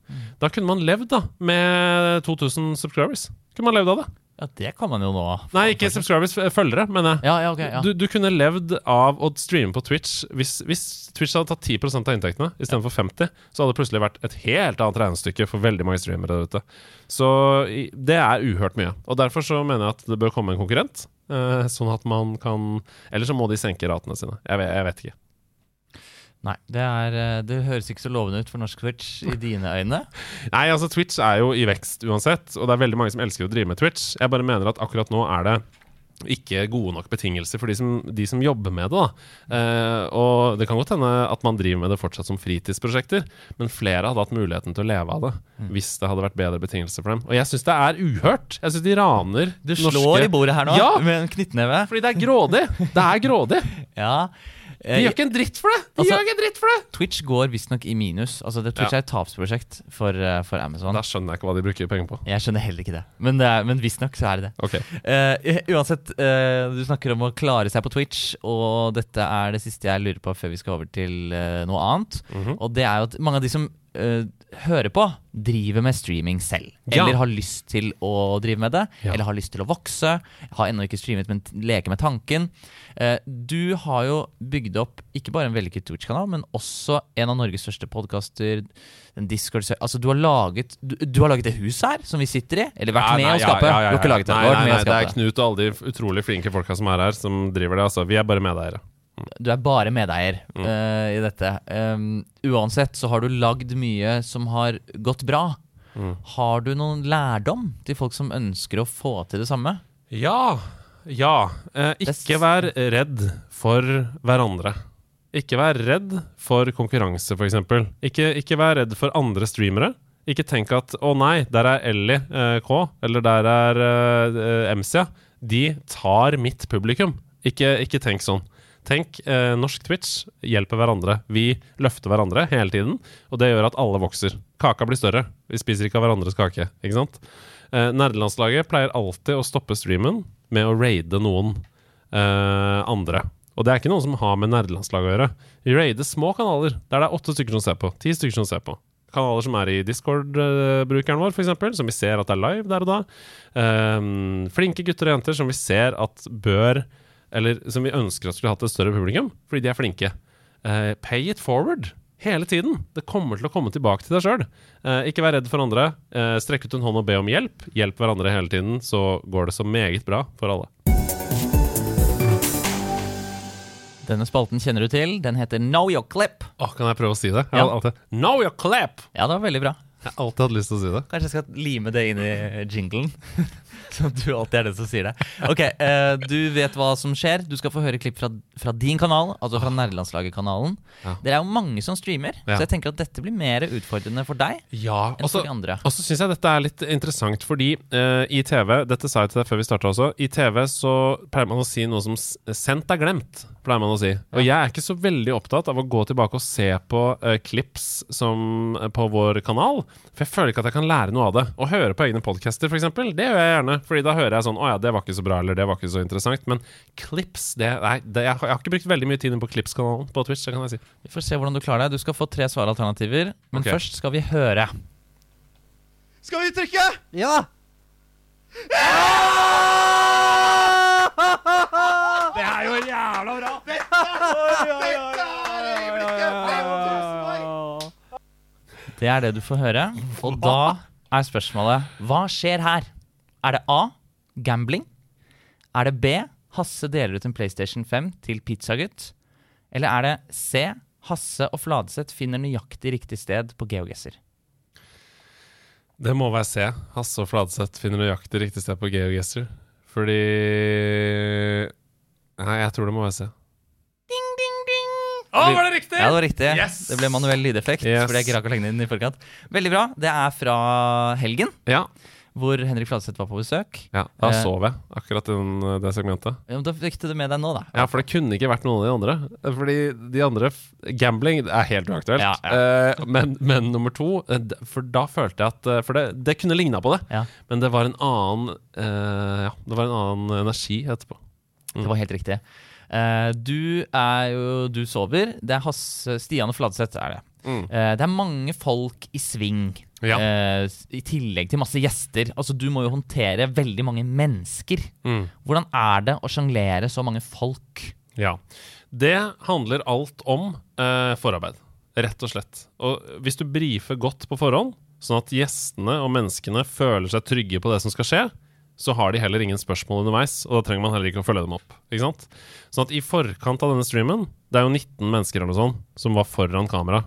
Da kunne man levd da med 2000 subscribers. Kunne man levd av det? Ja, det kan man jo nå. Nei, ikke subscribers, følgere, mener jeg. Ja, ja, okay, Ja. Du, du kunne levd av å streame på Twitch hvis, hvis Twitch hadde tatt 10% av inntektene istedenfor 50 så hadde det plutselig vært et helt annet regnestykke for veldig mange streamere der ute. Så det er uhørt mye. Og derfor så mener jeg at det bør komme en konkurrent. eh, sånn at man kan Eller så må de senke ratene sine. Jeg vet, jeg vet ikke. Nei, det, er, eh, det høres ikke så lovende ut for norsk Twitch i dine øyne. (laughs) Nei, altså Twitch er jo i vekst uansett, og det er veldig mange som elsker å drive med Twitch. Jeg bare mener at akkurat nå er det ikke gode nok betingelser for de som, de som jobber med det. Eh, og Det kan godt hende at man driver med det fortsatt som fritidsprosjekter, men flere hadde hatt muligheten til å leve av det hvis det hadde vært bedre betingelser for dem. Og jeg syns det er uhørt. Jeg syns de raner Du slår i bordet her nå Ja! med en knyttneve. Fordi det er grådig. Det er grådig. (laughs) Ja. De Eh, gjør ikke en dritt for det! De Altså- gjør ikke en dritt for det! Twitch går visstnok i minus. Altså det, Twitch Ja. er et tapsprosjekt for, eh, for Amazon. Da skjønner jeg ikke hva de bruker penger på. Jeg skjønner heller ikke det, men, det er- men visstnok så er det det. Okay. Uh, uansett, uh, du snakker om å klare seg på Twitch, og dette er det siste jeg lurer på før vi skal over til uh, noe annet. Mhm. Og det er jo at mange av de som hører på, driver med streaming selv. Ja. Eller har lyst til å drive med det, Ja. eller har lyst til å vokse. Har ennå ikke streamet, men leker med tanken. Eh, du har jo bygd opp ikke bare en vellykket Twitch-kanal, men også en av Norges største podkaster. Altså, du har laget du, du har laget det huset her, som vi sitter i? Eller vært nei, med nei, å skape? ja, Du har ikke laget det? Nei, nei, nei, det er. Knut og alle de utrolig flinke folka som er her, som driver det. Altså. Vi er bare medeiere. Du er bare medeier Mm. uh, i dette. Um, uansett så har du lagd mye som har gått bra. Mm. Har du noen lærdom til folk som ønsker å få til det samme? Ja. Ja. Uh, ikke vær redd for hverandre. Ikke vær redd for konkurranse, f.eks. Ikke, ikke vær redd for andre streamere. Ikke tenk at 'å nei, der er Ellie eh, K', eller 'der er eh, MCA'. De tar mitt publikum. Ikke, ikke tenk sånn. Tenk eh, norsk Twitch hjelper hverandre. Vi løfter hverandre hele tiden, og det gjør at alle vokser. Kaka blir større. Vi spiser ikke av hverandres kake, ikke sant? Eh, Nerdelandslaget pleier alltid å stoppe streamen med å raide noen eh, andre. Og det er ikke noe som har med nerdelandslaget å gjøre. Vi raider små kanaler der det er åtte stykker som ser på. Ti stykker som ser på. Kanaler som er i Discord-brukeren vår, f.eks., som vi ser at er live der og da. Ehm, flinke gutter og jenter som vi ser at bør Eller som vi ønsker at skulle hatt et større publikum, fordi de er flinke. Eh, pay it forward. Hele tiden. Det kommer til å komme tilbake til deg sjøl. ikke vær redd for andre. Eh, strekk ut en hånd og be om hjelp. Hjelp hverandre hele tiden, så går det så meget bra for alle. Denne spalten kjenner du til. Den heter Know your clip. Åh, kan jeg prøve å si det? Jeg Ja. Know your clip! Ja, det var veldig bra. Jeg har alltid hatt lyst til å si det. Kanskje jeg skal lime det inn i jinglen. (laughs) Så du alltid er den som sier det. Ok, eh, Du vet hva som skjer. Du skal få høre klipp fra, fra din kanal, altså fra Nerdelandslaget-kanalen. Ja. Dere er jo mange som streamer, Ja. så jeg tenker at dette blir mer utfordrende for deg Ja, enn for de andre. Og så syns jeg dette er litt interessant, fordi eh, i TV Dette sa jeg til deg før vi starta også. I TV så pleier man å si noe som s- 'sendt er glemt'. Pleier man å si Og jeg er ikke så veldig opptatt av å gå tilbake og se på uh, clips som, uh, på vår kanal. For jeg føler ikke at jeg kan lære noe av det. Å høre på egne podcaster, f.eks., det gjør jeg gjerne. Fordi da hører jeg sånn 'Å ja, det var ikke så bra', eller 'det var ikke så interessant'. Men clips det, Nei, det, jeg, har- jeg har ikke brukt veldig mye tid på Clips-kanalen på Twitch. Det kan jeg si. Vi får se hvordan du klarer deg. Du skal få tre svaralternativer, men okay. først skal vi høre. Skal vi trykke? Ja! Det (laughs) er jo jævla bra! Dette er øyeblikket! Det er det du får høre. Og da er spørsmålet hva skjer her? Er det A. Gambling? Er det B. Hasse deler ut en PlayStation 5 til Pizzagutt? Eller er det C. Hasse og Fladseth finner nøyaktig riktig sted på GeoGuessr? Det må være C. Hasse og Fladseth finner nøyaktig riktig sted på GeoGuessr. Fordi Nei, jeg tror det må være C. Å, var det riktig?! Ja, det var riktig. Yes! Det ble manuell lydeffekt Yes. fordi jeg ikke rakk å legge den inn i forkant. Veldig bra. Det er fra helgen, Ja. hvor Henrik Fladseth var på besøk. ja da Eh. sov jeg akkurat den, det segmentet. Ja, men Da fikk du det med deg nå, da. Ja, for det kunne ikke vært noen av de andre. Fordi de andre Gambling er helt uaktuelt. Ja, ja. men, men nummer to eh, For da følte jeg at eh, For det, det kunne ligna på det, Ja, men det var en annen eh, Ja, det var en annen energi etterpå. Det var helt riktig. Uh, du er jo Du sover. Det er Hasse Stian og Fladseth er det. Mm. Uh, det er mange folk i sving. Ja. Uh, I tillegg til masse gjester. Altså Du må jo håndtere veldig mange mennesker. Mm. Hvordan er det å sjonglere så mange folk? Ja. Det handler alt om forarbeid, rett og slett. Og hvis du brifer godt på forhånd, sånn at gjestene og menneskene føler seg trygge på det som skal skje, så har de heller ingen spørsmål underveis, og da trenger man heller ikke å følge dem opp. Ikke sant? Sånn at i forkant av denne streamen, det er jo 19 mennesker eller noe sånt som var foran kamera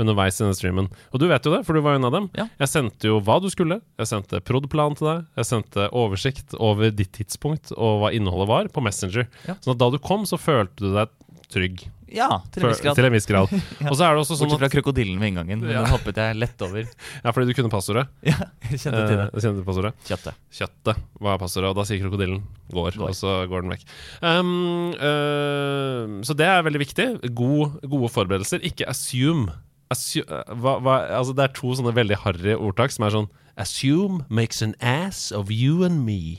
underveis i denne streamen. Og du vet jo det, for du var en av dem. Ja. Jeg sendte jo hva du skulle, jeg sendte prod.plan til deg, jeg sendte oversikt over ditt tidspunkt og hva innholdet var, på Messenger. Ja. Sånn at da du kom, så følte du deg trygg. Ja, til en viss grad. Til en viss grad. (laughs) Og så er det også sånn Bortsett fra krokodillen ved inngangen. Men Ja. den hoppet jeg lett over. (laughs) Ja, fordi du kunne passordet. (laughs) Ja, jeg kjente til det. Eh, kjente passordet. Kjøttet. Kjøttet var passordet, og da sier krokodillen går, Går. og så går den vekk. Um, uh, så det er veldig viktig. God, gode forberedelser. Ikke assume. Assu eh, hva, hva, altså det er to sånne veldig harry ordtak som er sånn Assume makes an ass of you and me.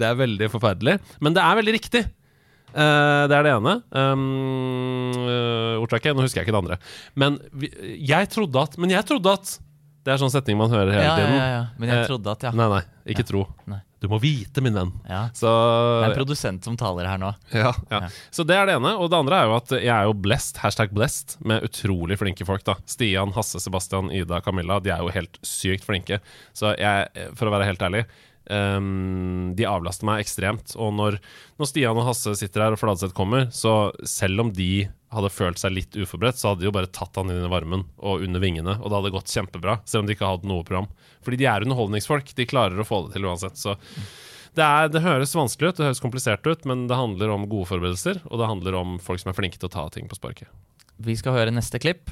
Det er veldig forferdelig, men det er veldig riktig. Eh, det er det ene. Um, uh, ordtaket. Nå husker jeg ikke det andre. Men vi, jeg trodde at Men jeg trodde at Det er sånn setning man hører hele Ja, tiden. ja, ja. Men jeg Eh, trodde at, ja. Nei, nei, ikke tro. Nei. Du må vite, min venn. ja. Så, Det er en produsent som taler her nå. ja, ja. Ja. så det er det ene. Og det andre er jo at jeg er jo blessed, hashtag blessed, med utrolig flinke folk. da Stian, Hasse, Sebastian, Ida, Camilla. De er jo helt sykt flinke. Så jeg, for å være helt ærlig ehm, de avlaster meg ekstremt. Og når, når Stian og Hasse sitter her og Fladseth kommer, så selv om de hadde følt seg litt uforberedt, så hadde de jo bare tatt han inn i varmen og under vingene, og det hadde gått kjempebra, selv om de ikke hadde noe program. Fordi de er underholdningsfolk. De klarer å få det til uansett. Så det, er, det høres vanskelig ut, det høres komplisert ut, men det handler om gode forberedelser, og det handler om folk som er flinke til å ta ting på sparket. Vi skal høre neste klipp.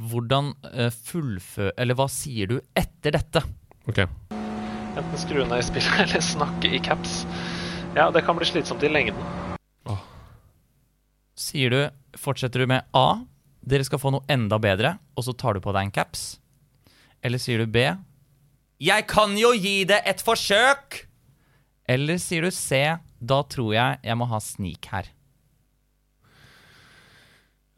Hvordan uh, fullfø... Eller hva sier du etter dette? Ok. Enten skru ned i spillet (laughs) eller snakke i caps. Ja, det kan bli slitsomt i lengden. Sier du Fortsetter du med A, dere skal få noe enda bedre, og så tar du på deg en caps? Eller sier du B, jeg kan jo gi det et forsøk! Eller sier du C, da tror jeg jeg må ha snik her.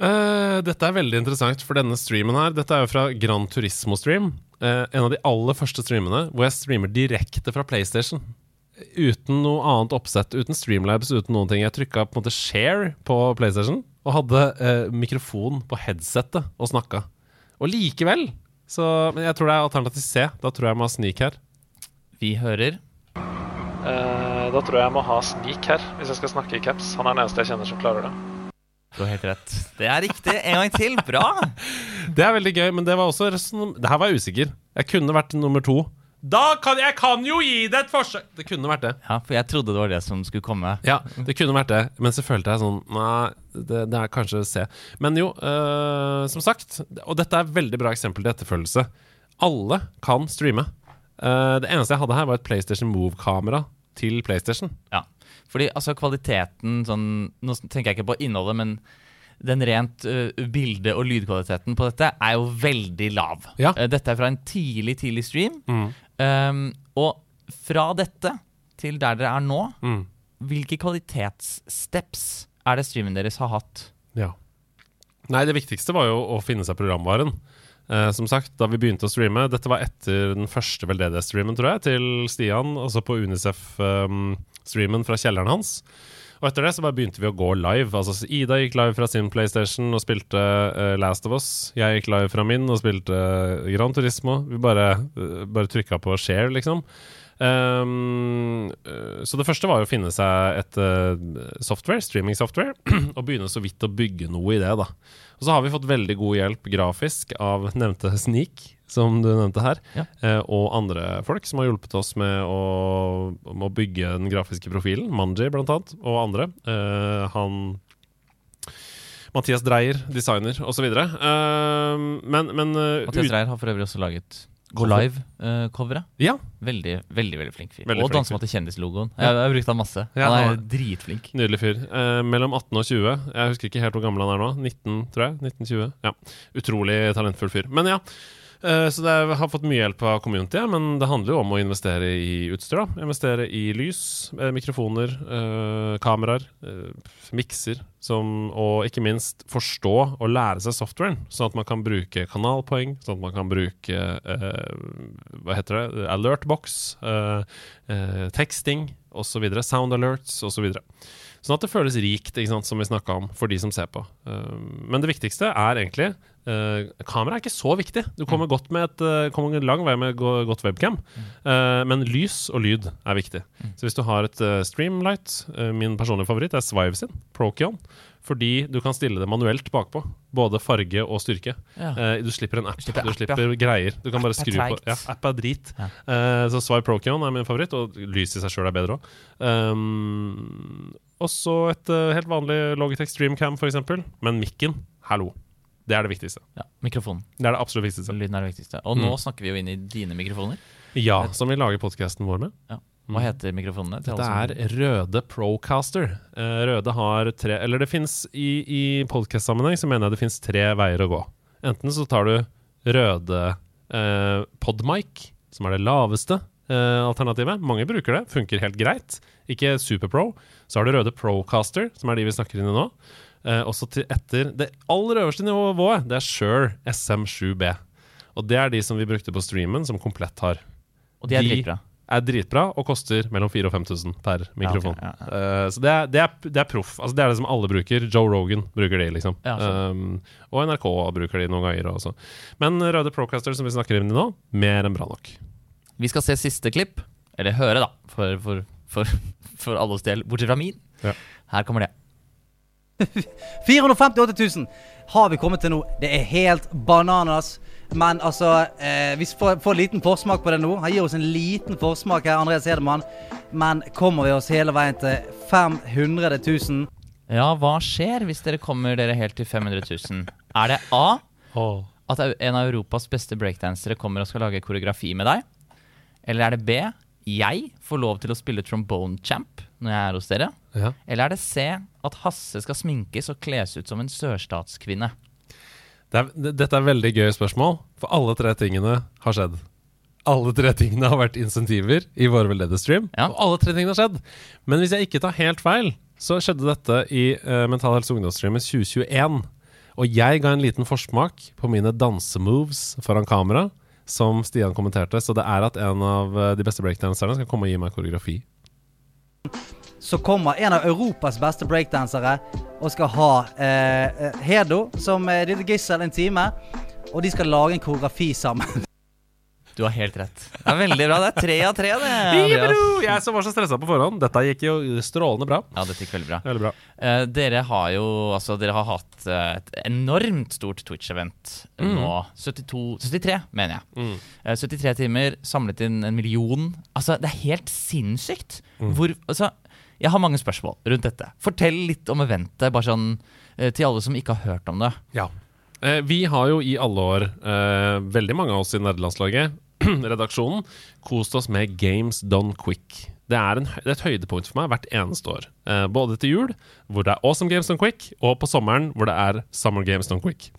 Uh, dette er veldig interessant, for denne streamen her Dette er jo fra Gran Turismo-stream. Eh, en av de aller første streamene hvor jeg streamer direkte fra PlayStation. Uten noe annet oppsett, uten Streamlabs, uten noen ting. Jeg trykka på en måte share på PlayStation og hadde eh, mikrofon på headsettet og snakka. Og likevel så Men jeg tror det er alternativ C. Da tror jeg jeg må ha sneak her. Vi hører Uh, da tror jeg jeg må ha sneak her, hvis jeg skal snakke i caps. Han er den eneste jeg kjenner som klarer det. Du har helt rett. Det er riktig. En gang til. Bra. (laughs) Det er veldig gøy, men det var også resten Det her var jeg usikker. Jeg kunne vært nummer to. Da kan jeg kan jo gi det et forsøk! Det kunne vært det. Ja, for jeg trodde det var det som skulle komme. Ja, det kunne vært det, men så følte jeg sånn Nei, det, det er kanskje C. Men jo, øh, som sagt, og dette er et veldig bra eksempel til etterfølgelse. Alle kan streame. Uh, det eneste jeg hadde her, var et PlayStation Move-kamera til PlayStation. Ja, fordi altså kvaliteten sånn, Nå tenker jeg ikke på innholdet, men den rent uh, bilde- og lydkvaliteten på dette er jo veldig lav. Ja. Uh, dette er fra en tidlig, tidlig stream. Mm. Um, og fra dette til der dere er nå, Mm. hvilke kvalitetssteps er det streamen deres har hatt? Ja. Nei, det viktigste var jo å finne seg programvaren. Uh, som sagt, da vi begynte å streame Dette var etter den første veldedighetsstreamen, tror jeg, til Stian. Altså på Unicef-streamen fra kjelleren hans. Og etter det så bare begynte vi å gå live. Altså Ida gikk live fra sin PlayStation og spilte uh, Last of Us. Jeg gikk live fra min og spilte uh, Gran Turismo. Vi bare, uh, bare trykka på share, liksom. Um, så det første var jo å finne seg et software, streaming-software, (clears throat) og begynne så vidt å bygge noe i det, da. Og så har vi fått veldig god hjelp grafisk av nevnte (laughs) Sneak, som du nevnte her, Ja. eh, og andre folk som har hjulpet oss med å, med å bygge den grafiske profilen. Manji, blant annet, og andre. Eh, han Mathias Dreyer, designer, osv. Uh, men men eh, Mathias Dreyer har for øvrig også laget Go Live-coveret. Ja, veldig, veldig veldig flink fyr. Veldig og flink danse kjendislogoen. Jeg, jeg har brukt han masse. Ja, han er dritflink. Nydelig fyr. Eh, mellom 18 og 20. Jeg husker ikke helt hvor gammel han er nå. 19, tror jeg. 1920. Ja. Utrolig talentfull fyr. Men ja. Eh, så det er, har fått mye hjelp av community, men det handler jo om å investere i utstyr. da Investere i lys, eh, mikrofoner, eh, kameraer, mikser. Som, og ikke minst forstå og lære seg softwaren, sånn at man kan bruke kanalpoeng, sånn at man kan bruke eh, Hva heter det? Alertbox, eh, eh, teksting, osv. Sound alerts osv. Sånn at det føles rikt, sant, som vi snakka om, for de som ser på. Uh, men det viktigste er egentlig uh, Kamera er ikke så viktig. Du kommer, godt med et, uh, kommer en lang vei med go godt webcam. Uh, men lys og lyd er viktig. Så hvis du har et Streamlight, min personlige favoritt er Svive sin, Prokion. Fordi du kan stille det manuelt bakpå. Både farge og styrke. Ja. Uh, du slipper en app. Slipper du app, slipper greier. Du kan App bare skru på. Ja, app er drit. Ja. Uh, så Swipe Prokion er min favoritt, og lys i seg sjøl er bedre òg. Um, og så et uh, helt vanlig Logitech Streamcam, f.eks. Men mikken, hallo. Det er det viktigste. Ja, mikrofonen. Det er det absolutt viktigste. Lyden er det viktigste. Og nå Mm. snakker vi jo inn i dine mikrofoner. Ja, som vi lager podkasten vår med. Hva heter mikrofonene? til Det alle er Røde Procaster. Eh, Røde har tre Eller det fins i, i podcast-sammenheng så mener jeg det fins tre veier å gå. Enten så tar du Røde eh, Podmic, som er det laveste eh, alternativet. Mange bruker det, funker helt greit. Ikke Superpro. Så har du Røde Procaster, som er de vi snakker inn i nå. Eh, også til etter Det aller øverste nivået, det er Shure SM7B. Og det er de som vi brukte på streamen, som Komplett har Og de er dritbra. Er dritbra og koster mellom 4000 og 5000 per mikrofon. Ja, okay, ja, Uh, så det er, det, er, det er proff. Altså, det er det som alle bruker. Joe Rogan bruker de, liksom. Um, og NRK bruker de noen ganger også. Men Røde Procaster, som vi snakker i nå, mer enn bra nok. Vi skal se siste klipp. Eller høre, da. For, for, for, (laughs) for alles del. Bortsett fra min. Ja. Her kommer det. (laughs) 458 000 har vi kommet til nå. Det er helt bananas. Men altså, eh, vi får, får en liten forsmak på det nå. Han gir oss en liten forsmak her, Andreas Hedemann. Men kommer vi oss hele veien til 500 000? Ja, hva skjer hvis dere kommer dere helt til 500 000? Er det A at en av Europas beste breakdansere kommer og skal lage koreografi med deg? Eller er det B jeg får lov til å spille trombone champ når jeg er hos dere? Ja. Eller er det C at Hasse skal sminkes og kles ut som en sørstatskvinne? Det er, det, dette er veldig gøy spørsmål, for alle tre tingene har skjedd. Alle tre tingene har vært insentiver i vår veldedige stream, Ja. og alle tre tingene har skjedd. Men hvis jeg ikke tar helt feil, så skjedde dette i uh, Mental Helse Ungdomsstreamen 2021. Og jeg ga en liten forsmak på mine dansemoves foran kamera, som Stian kommenterte. Så det er at en av eh, de beste breakdanserne skal komme og gi meg koreografi. Så kommer en av Europas beste breakdansere og skal ha eh, eh, Hedo som eh, lille gissel en time. Og de skal lage en koreografi sammen. (laughs) Du har helt rett. Det er veldig bra. Det er tre av tre, det. (laughs) Andreas. Jeg som var så stressa på forhånd. Dette gikk jo strålende bra. Ja, dette gikk veldig bra. Veldig bra. Eh, dere har jo altså, dere har hatt eh, et enormt stort Twitch-event nå. 72, 73, mener jeg. Mm. Eh, 73 timer, samlet inn en million. Altså, det er helt sinnssykt. Hvor Altså, jeg har mange spørsmål rundt dette. Fortell litt om eventet, bare sånn eh, til alle som ikke har hørt om det. Ja. Eh, vi har jo i alle år, eh, veldig mange av oss i nederlandslaget, (clears throat) redaksjonen, kost oss med Games Done Quick. Det er, en, det er et høydepunkt for meg hvert eneste år. Både til jul, hvor det er Awesome Games Done Quick, og på sommeren, hvor det er Summer Games Done Quick.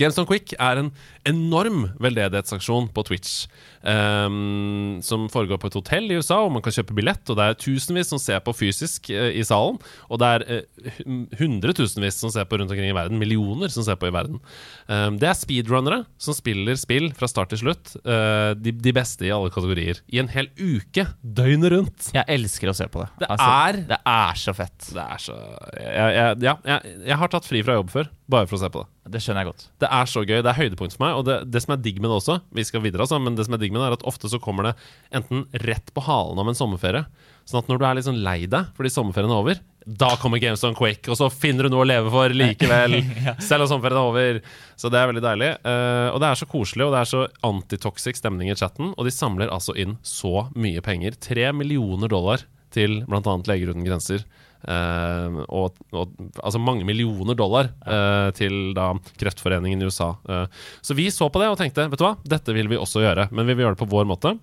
Games Done Quick er en enorm veldedighetsaksjon på Twitch. Um, som foregår på et hotell i USA, og man kan kjøpe billett. Og det er tusenvis som ser på fysisk uh, i salen. Og det er uh, hun- hundretusenvis som ser på rundt omkring i verden. Millioner som ser på i verden. Um, det er speedrunnere som spiller spill fra start til slutt. Uh, de, de beste i alle kategorier. I en hel uke, døgnet rundt. Jeg elsker å se på det. Altså, Det er- Det er så fett. Det er så jeg, jeg, Ja, jeg, jeg har tatt fri fra jobb før, bare for å se på det. Det skjønner jeg godt. Det er så gøy. Det er høydepunkt for meg. Og det, det som er digg med det også, vi skal videre altså, men det som er digg med det er at ofte så kommer det enten rett på halen av en sommerferie. Sånn at når du er litt sånn lei deg fordi sommerferien er over, da kommer Games on Quake, og så finner du noe å leve for likevel. (laughs) Selv om sommerferien er over. Så det er veldig deilig. Uh, og det er så koselig, og det er så antitoxic stemning i chatten. Og de samler altså inn så mye penger. Tre millioner dollar til bl.a. Leger uten grenser. Eh, og, og altså mange millioner dollar uh, til da Kreftforeningen i USA. Uh, så vi så på det og tenkte vet du hva, dette vil vi også gjøre, men vi vil gjøre det på vår måte.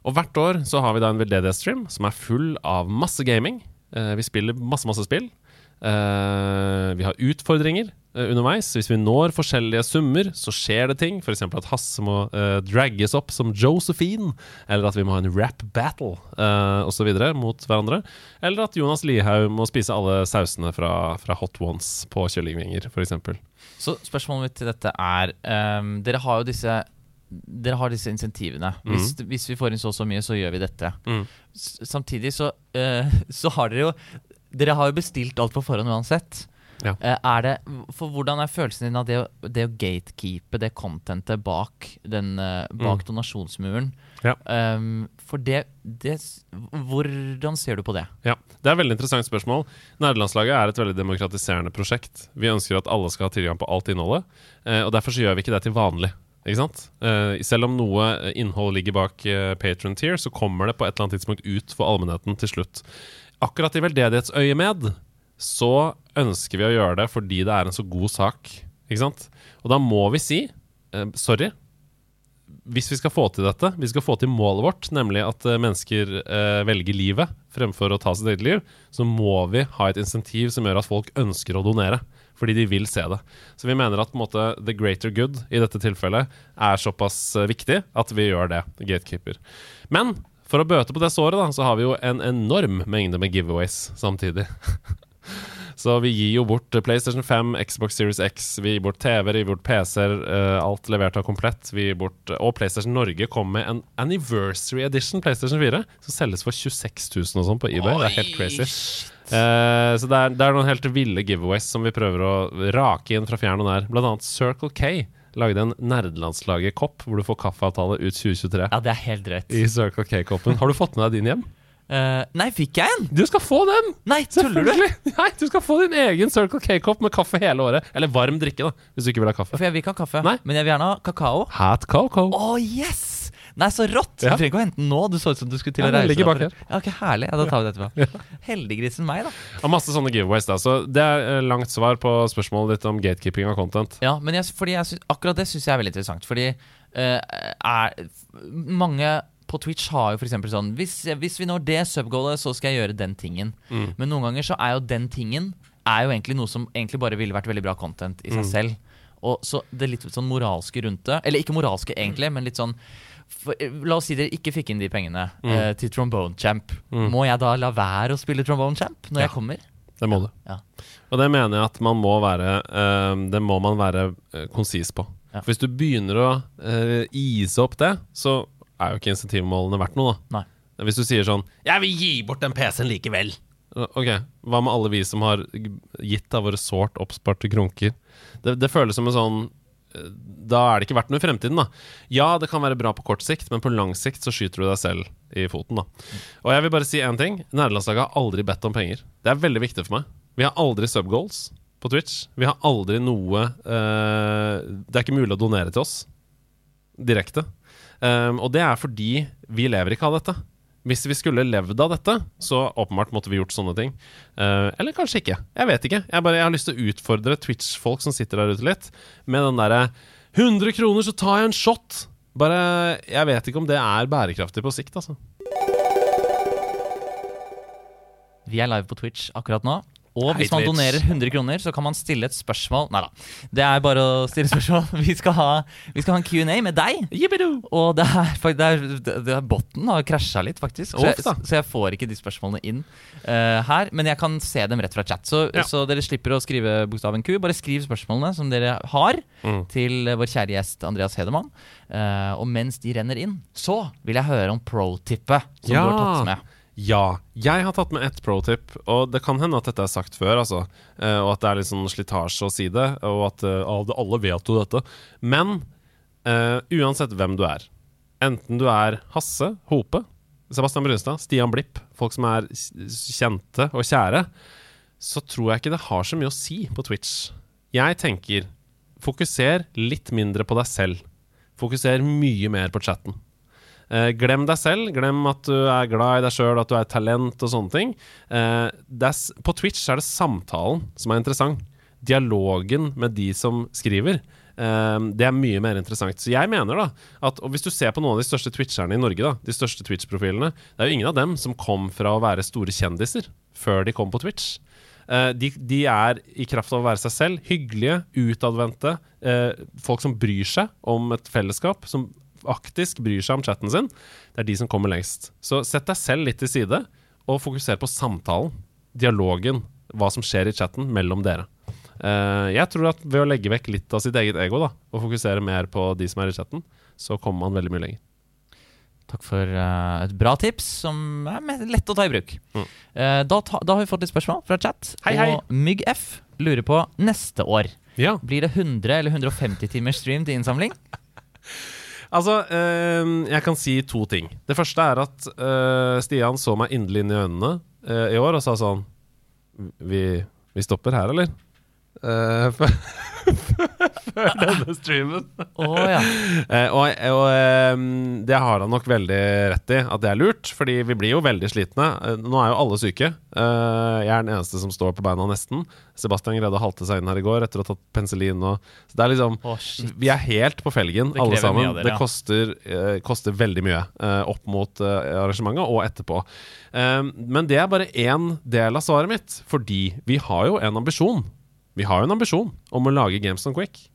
Og hvert år så har vi da en veldedighetsstream som er full av masse gaming. Vi spiller masse, masse spill. Eh, vi har utfordringer eh, underveis. Hvis vi når forskjellige summer, så skjer det ting. F.eks. at Hasse må uh, dragges opp som Josephine. Eller at vi må ha en rap battle uh, osv. mot hverandre. Eller at Jonas Lihaug må spise alle sausene fra, fra Hot Ones på kyllingvinger, f.eks. Så spørsmålet mitt til dette er um, Dere har jo disse dere har disse insentivene. Hvis, hvis vi får inn så og så mye, så gjør vi dette. Mm. Samtidig så, uh, (laughs) så har dere jo Dere har jo bestilt alt på forhånd uansett. Ja. Eh, er det, for Hvordan er følelsen din av det å, det å gatekeepe det contentet bak, den, eh, bak donasjonsmuren? Mm. Ja. Um, for det, det Hvordan ser du på det? Ja, Det er et veldig interessant spørsmål. Nederlandslaget er et veldig demokratiserende prosjekt. Vi ønsker at alle skal ha tilgang på alt innholdet, eh, og derfor så gjør vi ikke det til vanlig. Selv om noe innhold ligger bak Patron Tier, så kommer det på et eller annet tidspunkt ut for allmennheten til slutt. Akkurat i veldedighetsøyemed så ønsker vi å gjøre det fordi det er en så god sak. Ikke sant? Og da må vi si eh, sorry. Hvis vi skal få til dette, vi skal få til målet vårt, nemlig at eh, mennesker eh, velger livet fremfor å ta sitt eget liv, så må vi ha et insentiv som gjør at folk ønsker å donere. Fordi de vil se det. Så vi mener at på en måte, the greater good i dette tilfellet er såpass eh, viktig at vi gjør det, Gatekeeper. Men for å bøte på det såret, da, så har vi jo en enorm mengde med giveaways samtidig. (laughs) Så vi gir jo bort eh, PlayStation 5, Xbox Series X, vi gir bort TV-er, vi gir bort PC-er, eh, alt levert av komplett. Vi gir bort, og PlayStation Norge kom med en Anniversary Edition PlayStation 4, som selges for 26 000 og sånn på eBay. Det er helt crazy. Uh, så det er, det er noen helt ville giveaways som vi prøver å rake inn fra fjern og nær. Blant annet Circle K lagde en nerdelandslaget-kopp hvor du får kaffeavtale ut 2023. Ja, det er helt rett. I Circle K-koppen. Har du fått med deg din hjem? Uh, nei, fikk jeg en? Du skal få den! Nei, tuller du? Nei, du skal få din egen Circle K-kopp med kaffe hele året. Eller varm drikke, da, hvis du ikke vil ha kaffe. For jeg vil ikke ha kaffe. Nei. Men jeg vil gjerne ha kakao. Hat cocoa. Oh, yes! Nei, så rått! Du trenger ikke å hente den nå. Du så ut som du skulle til Ja, å reise. deg bak her. Ja, ok, Herlig. Ja, Da tar vi det etterpå. Heldiggrisen meg, da. Og masse sånne giveaways, da. Så det er eh, langt svar på spørsmålet ditt om gatekeeping av content. Ja, men jeg, jeg synes, akkurat det syns jeg er veldig interessant. Fordi uh, er, mange på Twitch har jo f.eks. sånn hvis, hvis vi når det subgoalet, så skal jeg gjøre den tingen. Men noen ganger så er jo den tingen Er jo egentlig noe som egentlig bare ville vært veldig bra content i seg selv. Og så det litt sånn moralske rundt det Eller ikke moralske, egentlig, men litt sånn for, eh, La oss si dere ikke fikk inn de pengene eh, til Trombone Champ. Må jeg da la være å spille Trombone Champ når jeg kommer? Det må du. Ja. Og det mener jeg at man må være uh, Det må man være eh, konsis på. Ja. For hvis du begynner å uh, ise opp det, så er jo ikke insentivmålene verdt noe, da. Nei. Hvis du sier sånn 'Jeg vil gi bort den PC-en likevel'. Ok, Hva med alle vi som har gitt av våre sårt oppsparte krunker? Det, det føles som en sånn Da er det ikke verdt noe i fremtiden, da. Ja, det kan være bra på kort sikt, men på lang sikt så skyter du deg selv i foten, da. Og jeg vil bare si én ting. Nederlandslaget har aldri bedt om penger. Det er veldig viktig for meg. Vi har aldri subgoals på Twitch. Vi har aldri noe uh, Det er ikke mulig å donere til oss direkte. Um, og det er fordi vi lever ikke av dette. Hvis vi skulle levd av dette, så åpenbart måtte vi gjort sånne ting. Uh, eller kanskje ikke. Jeg vet ikke. Jeg, bare, jeg har lyst til å utfordre Twitch-folk som sitter der ute litt, med den derre 100 kroner, så tar jeg en shot! Bare Jeg vet ikke om det er bærekraftig på sikt, altså. Vi er live på Twitch akkurat nå. Og hvis man donerer 100 kroner, så kan man stille et spørsmål. Nei da. Det er bare å stille spørsmål. (laughs) Vi skal ha, vi skal ha en Q&A med deg. Og det er, det er, det er botten har krasja litt, faktisk. Så jeg, så jeg får ikke de spørsmålene inn uh, her. Men jeg kan se dem rett fra chat. Så, Ja. så dere slipper å skrive bokstaven Q. Bare skriv spørsmålene som dere har, Mm. til vår kjære gjest Andreas Hedemann. Uh, og mens de renner inn, så vil jeg høre om pro-tippet som Ja. du har tatt med. Ja. Jeg har tatt med ett pro-tip, og det kan hende at dette er sagt før, altså. eh, og at det er litt sånn slitasje å si det, og at eh, alle vet jo dette. Men uh, uansett hvem du er, enten du er Hasse, Hope, Sebastian Brunstad, Stian Blipp, folk som er kjente og kjære, så tror jeg ikke det har så mye å si på Twitch. Jeg tenker fokuser litt mindre på deg selv. Fokuser mye mer på chatten. Eh, glem deg selv. Glem at du er glad i deg sjøl, at du er et talent og sånne ting. Eh, er, på Twitch er det samtalen som er interessant. Dialogen med de som skriver. Eh, det er mye mer interessant. Så jeg mener da at Hvis du ser på noen av de største twitcherne i Norge, da de største Twitch-profilene, det er jo ingen av dem som kom fra å være store kjendiser før de kom på Twitch. Eh, de, de er i kraft av å være seg selv hyggelige, utadvendte, eh, folk som bryr seg om et fellesskap, som faktisk bryr seg om chatten sin. Det er de som kommer lengst. Så sett deg selv litt til side, og fokuser på samtalen, dialogen, hva som skjer i chatten mellom dere. Eh, jeg tror at ved å legge vekk litt av sitt eget ego da og fokusere mer på de som er i chatten, så kommer man veldig mye lenger. Takk for uh, et bra tips som er lett å ta i bruk. Mm. Uh, da, ta, da har vi fått litt spørsmål fra chat. Hei, hei. Og Mygg F lurer på neste år. Ja, Blir det 100 eller 150 timers stream til innsamling? (laughs) altså eh, Jeg kan si to ting. Det første er at eh, Stian så meg inderlig inn i øynene eh, i år og sa sånn Vi, vi stopper her, eller? Eh, (laughs) før, før denne streamen. Oh, ja. (laughs) Eh, og og um, det har han nok veldig rett i, at det er lurt. Fordi vi blir jo veldig slitne. Eh, nå er jo alle syke. Jeg er den eneste som står på beina nesten. Sebastian greide å halte seg inn her i går etter å ha tatt penicillin. Og, så det er liksom oh. Vi er helt på felgen, Det alle sammen. Dere, ja. det koster, koster veldig mye opp mot arrangementet og etterpå. Eh, men det er bare én del av svaret mitt, fordi vi har jo en ambisjon. Vi har jo en ambisjon om å lage Games on Quick.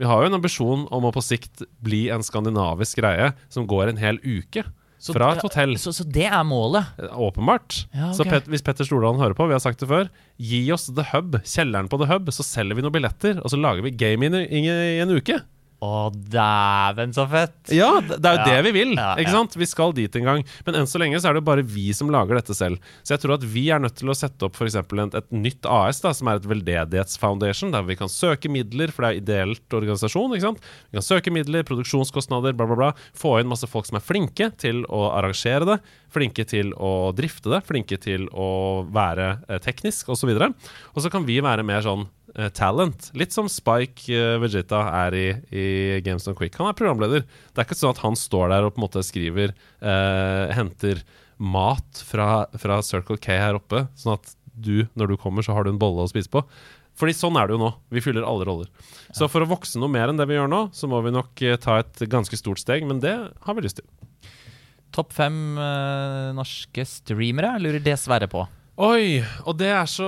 Vi har jo en ambisjon om å på sikt bli en skandinavisk greie som går en hel uke. Så fra et hotell. Så, så det er målet? Eh, Åpenbart. Ja, Så. Pet, hvis Petter Stordalen hører på, vi har sagt det før, gi oss The Hub, kjelleren på The Hub, så selger vi noen billetter, og så lager vi game i, i, i en uke. Å, dæven, så fett! Ja, det er jo Ja. det vi vil. Ja, ikke ja. sant? Vi skal dit en gang. Men enn så lenge så er det jo bare vi som lager dette selv. Så jeg tror at vi er nødt til å sette opp f.eks. Et, et nytt AS, da, som er et veldedighetsfoundation, der vi kan søke midler, for det er ideelt organisasjon. ikke sant? Vi kan søke midler, produksjonskostnader, bla, bla, bla. Få inn masse folk som er flinke til å arrangere det, flinke til å drifte det, flinke til å være eh, teknisk, osv. Og så kan vi være mer sånn eh, talent. Litt som Spike eh, Vegeta er i, i Games on Quick. Han er programleder. Det er ikke sånn at han står der og på en måte skriver eh, Henter mat fra, fra Circle K her oppe, sånn at du, når du kommer, så har du en bolle å spise på. Fordi sånn er det jo nå. Vi fyller alle roller. Så for å vokse noe mer enn det vi gjør nå, så må vi nok eh, ta et ganske stort steg, men det har vi lyst til. Topp fem eh, norske streamere lurer dessverre på. Oi, og det er så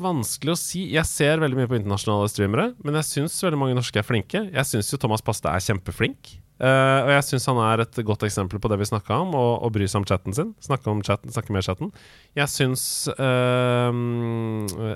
vanskelig å si. Jeg ser veldig mye på internasjonale streamere, men jeg syns veldig mange norske er flinke. Jeg syns jo Thomas Paste er kjempeflink. Uh, og jeg syns han er et godt eksempel på det vi snakka om, å å bry seg om chatten sin. Snakke, om chatten, snakke med chatten. Jeg syns uh,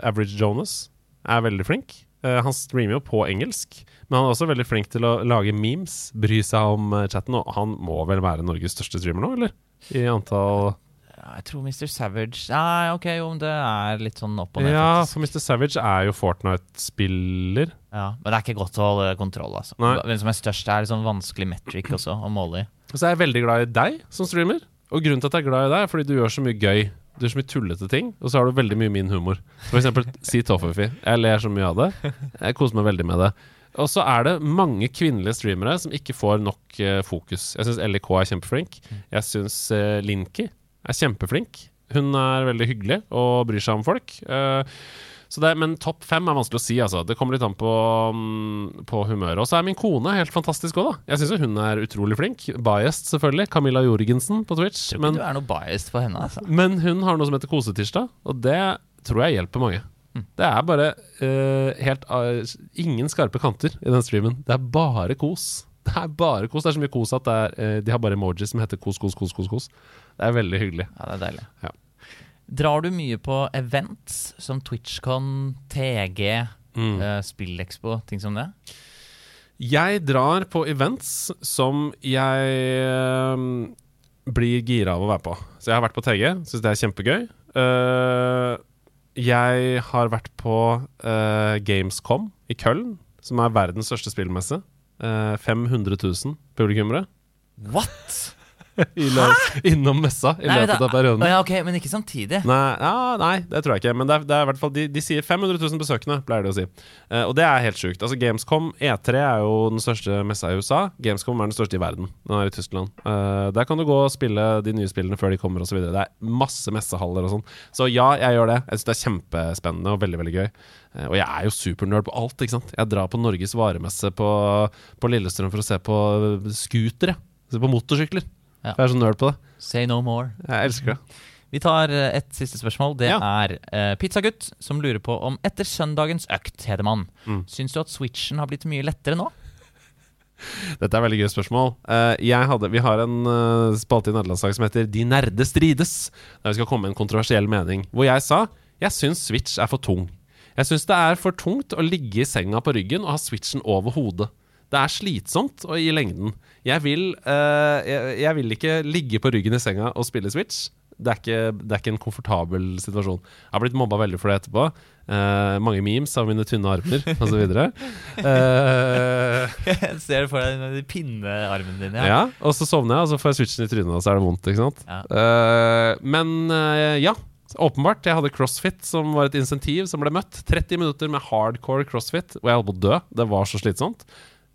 Average Jonas er veldig flink. Uh, han streamer jo på engelsk, men han er også veldig flink til å lage memes, bry seg om chatten, og han må vel være Norges største streamer nå, eller? I antall Jeg tror Mr. Savage Nei, ok, jo, men det er litt sånn opp og ned. Ja, faktisk. for Mr. Savage er jo Fortnite-spiller. Ja, Men det er ikke godt å holde kontroll, altså. Nei. Hvem som er størst, er en sånn vanskelig metric også å måle i. Og så er jeg veldig glad i deg som streamer. Og grunnen til at jeg er glad i deg, er fordi du gjør så mye gøy. Du gjør så mye tullete ting, og så har du veldig mye min humor. For eksempel (laughs) si Toffefi. Jeg ler så mye av det. Jeg koser meg veldig med det. Og så er det mange kvinnelige streamere som ikke får nok uh, fokus. Jeg syns LIK er kjempeflink. Jeg syns uh, Linky er kjempeflink. Hun er veldig hyggelig og bryr seg om folk. Eh, så det, men topp fem er vanskelig å si. altså Det kommer litt an på, mm, på humøret. Og så er min kone helt fantastisk òg, da. Jeg syns hun er utrolig flink. Biased, selvfølgelig. Camilla Jorgensen på Twitch. Tror ikke Men, du er noe biased for henne, altså. men hun har noe som heter Kosetirsdag, og det tror jeg hjelper mange. Det er bare uh, helt uh, ingen skarpe kanter i den streamen. Det er bare kos. Det er bare kos. Det er så mye kos at det er, uh, de har bare emojis som heter kos, kos, kos, kos. kos. Det er veldig hyggelig. Ja, det er deilig. Ja. Drar du mye på events som TwitchCon, TG, Mm. SpillExpo, ting som det? Jeg drar på events som jeg eh, blir gira av å være på. Så jeg har vært på TG, syns det er kjempegøy. Eh, jeg har vært på eh, Gamescom i Køln, som er verdens største spillmesse. Eh, 500 000 publikummere What?! (laughs) innom messa i løpet av perioden. Ja, ok, Men ikke samtidig. Nei, ja, nei, det tror jeg ikke. Men det er, det er fall de, de sier 500 000 besøkende, pleier de å si. Uh, og det er helt sjukt. Altså Gamescom E3 er jo den største messa i USA. Gamescom er den største i verden. Den er i Tyskland. Uh, der kan du gå og spille de nye spillene før de kommer, osv. Det er masse messehaller og sånn. Så ja, jeg gjør det. Jeg syns det er kjempespennende og veldig, veldig gøy. Eh, og jeg er jo supernerd på alt, ikke sant. Jeg drar på Norges varemesse på, på Lillestrøm for å se på scootere. Se på motorsykler. Ja. Jeg er så nerd på det. Say no more. Jeg elsker det. Vi tar eh, et siste spørsmål. Det Ja. er uh, Pizzagutt som lurer på om etter søndagens økt, Hedemann, Mm. syns du at switchen har blitt mye lettere nå? Dette er veldig gøy spørsmål. Uh, jeg hadde, vi har en uh, spalte i nederlandslag som heter De nerde strides. Der vi skal komme med en kontroversiell mening. Hvor jeg sa jeg syns Switch er for tung. Jeg syns det er for tungt å ligge i senga på ryggen og ha switchen over hodet. Det er slitsomt og i lengden. Jeg vil, uh, jeg, jeg vil ikke ligge på ryggen i senga og spille Switch. Det er, ikke, det er ikke en komfortabel situasjon. Jeg har blitt mobba veldig for det etterpå. Uh, mange memes av mine tynne armer osv. Uh, (laughs) Jeg ser for deg de pinnearmene dine. ja, og så sovner jeg, og så får jeg switchen i trynet, og så er det vondt. ikke sant? Ja. Uh, men uh, ja, åpenbart. Jeg hadde crossfit, som var et insentiv som ble møtt. 30 minutter med hardcore crossfit, og jeg holdt på å dø. Det var så slitsomt.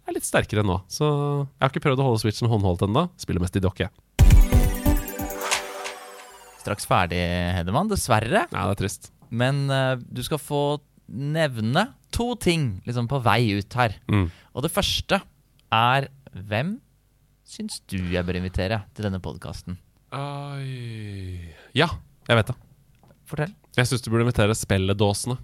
Er litt sterkere nå, så jeg har ikke prøvd å holde switchen håndholdt ennå. Spiller mest i dokke. Straks ferdig, Hedemann. Dessverre. Ja, det er trist. Men uh, du skal få nevne to ting liksom på vei ut her. Mm. Og det første er hvem syns du jeg bør invitere til denne podkasten? Ja, jeg vet det. Fortell. Jeg syns du burde invitere Spelledåsene.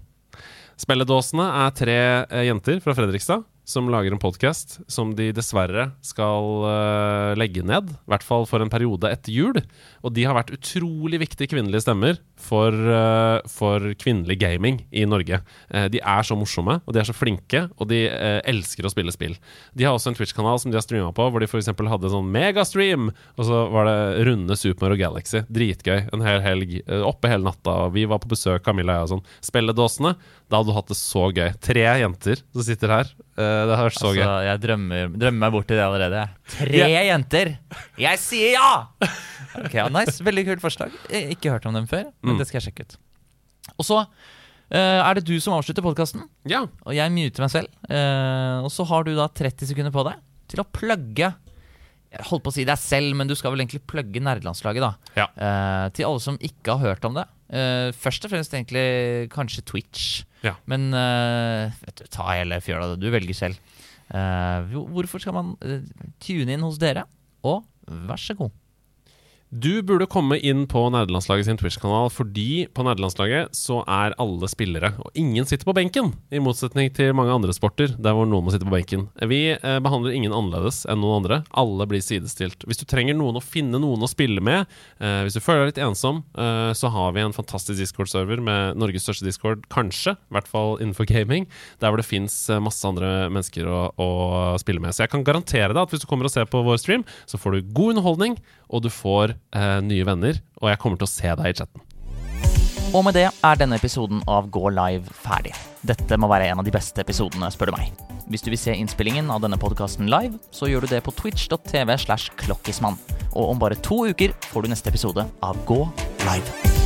Spelledåsene er tre eh, jenter fra Fredrikstad som lager en podkast som de dessverre skal uh, legge ned. I hvert fall for en periode etter jul. Og de har vært utrolig viktige kvinnelige stemmer for, uh, for kvinnelig gaming i Norge. Uh, de er så morsomme, og de er så flinke, og de elsker å spille spill. De har også en Twitch-kanal som de har streama på, hvor de f.eks. hadde sånn megastream, og så var det runde Super Mario Galaxy. Dritgøy. En hel helg. Oppe hele natta. Og vi var på besøk, Camilla og jeg og sånn. Spelledåsene. Da hadde du hatt det så gøy. Tre jenter som sitter her. Eh, Det har vært så Altså, gøy. jeg drømmer, drømmer meg bort til det allerede. Tre jenter! Jeg sier ja! Ok, ja, Nice. Veldig kult forslag. Jeg Ikke hørt om dem før, men Mm. det skal jeg sjekke ut. Og så eh, er det du som avslutter podkasten, Ja. og jeg muter meg selv. Eh, og så har du da 30 sekunder på deg til å plugge Jeg holdt på å si deg selv, men du skal vel egentlig plugge nerdelandslaget, da. Ja. Eh, til alle som ikke har hørt om det. Eh, først og fremst egentlig kanskje Twitch. Ja. Men uh, vet du, ta hele fjøla, du velger selv. Uh, hvorfor skal man tune inn hos dere? Og vær så god. Du burde komme inn på Nerdelandslaget sin Twitch-kanal, fordi på Nerdelandslaget så er alle spillere, og ingen sitter på benken, i motsetning til mange andre sporter der hvor noen må sitte på benken. Vi eh, behandler ingen annerledes enn noen andre. Alle blir sidestilt. Hvis du trenger noen å finne noen å spille med, eh, hvis du føler deg litt ensom, eh, så har vi en fantastisk Discord-server med Norges største Discord, kanskje, i hvert fall innenfor gaming, der hvor det fins masse andre mennesker å, å spille med. Så jeg kan garantere deg at hvis du kommer og ser på vår stream, så får du god underholdning, og du får eh, nye venner, og jeg kommer til å se deg i chatten. Og med det er denne episoden av Gå live ferdig. Dette må være en av de beste episodene, spør du meg. Hvis du vil se innspillingen av denne podkasten live, så gjør du det på twitch.tv slash klokkismann. Og om bare to uker får du neste episode av Gå live.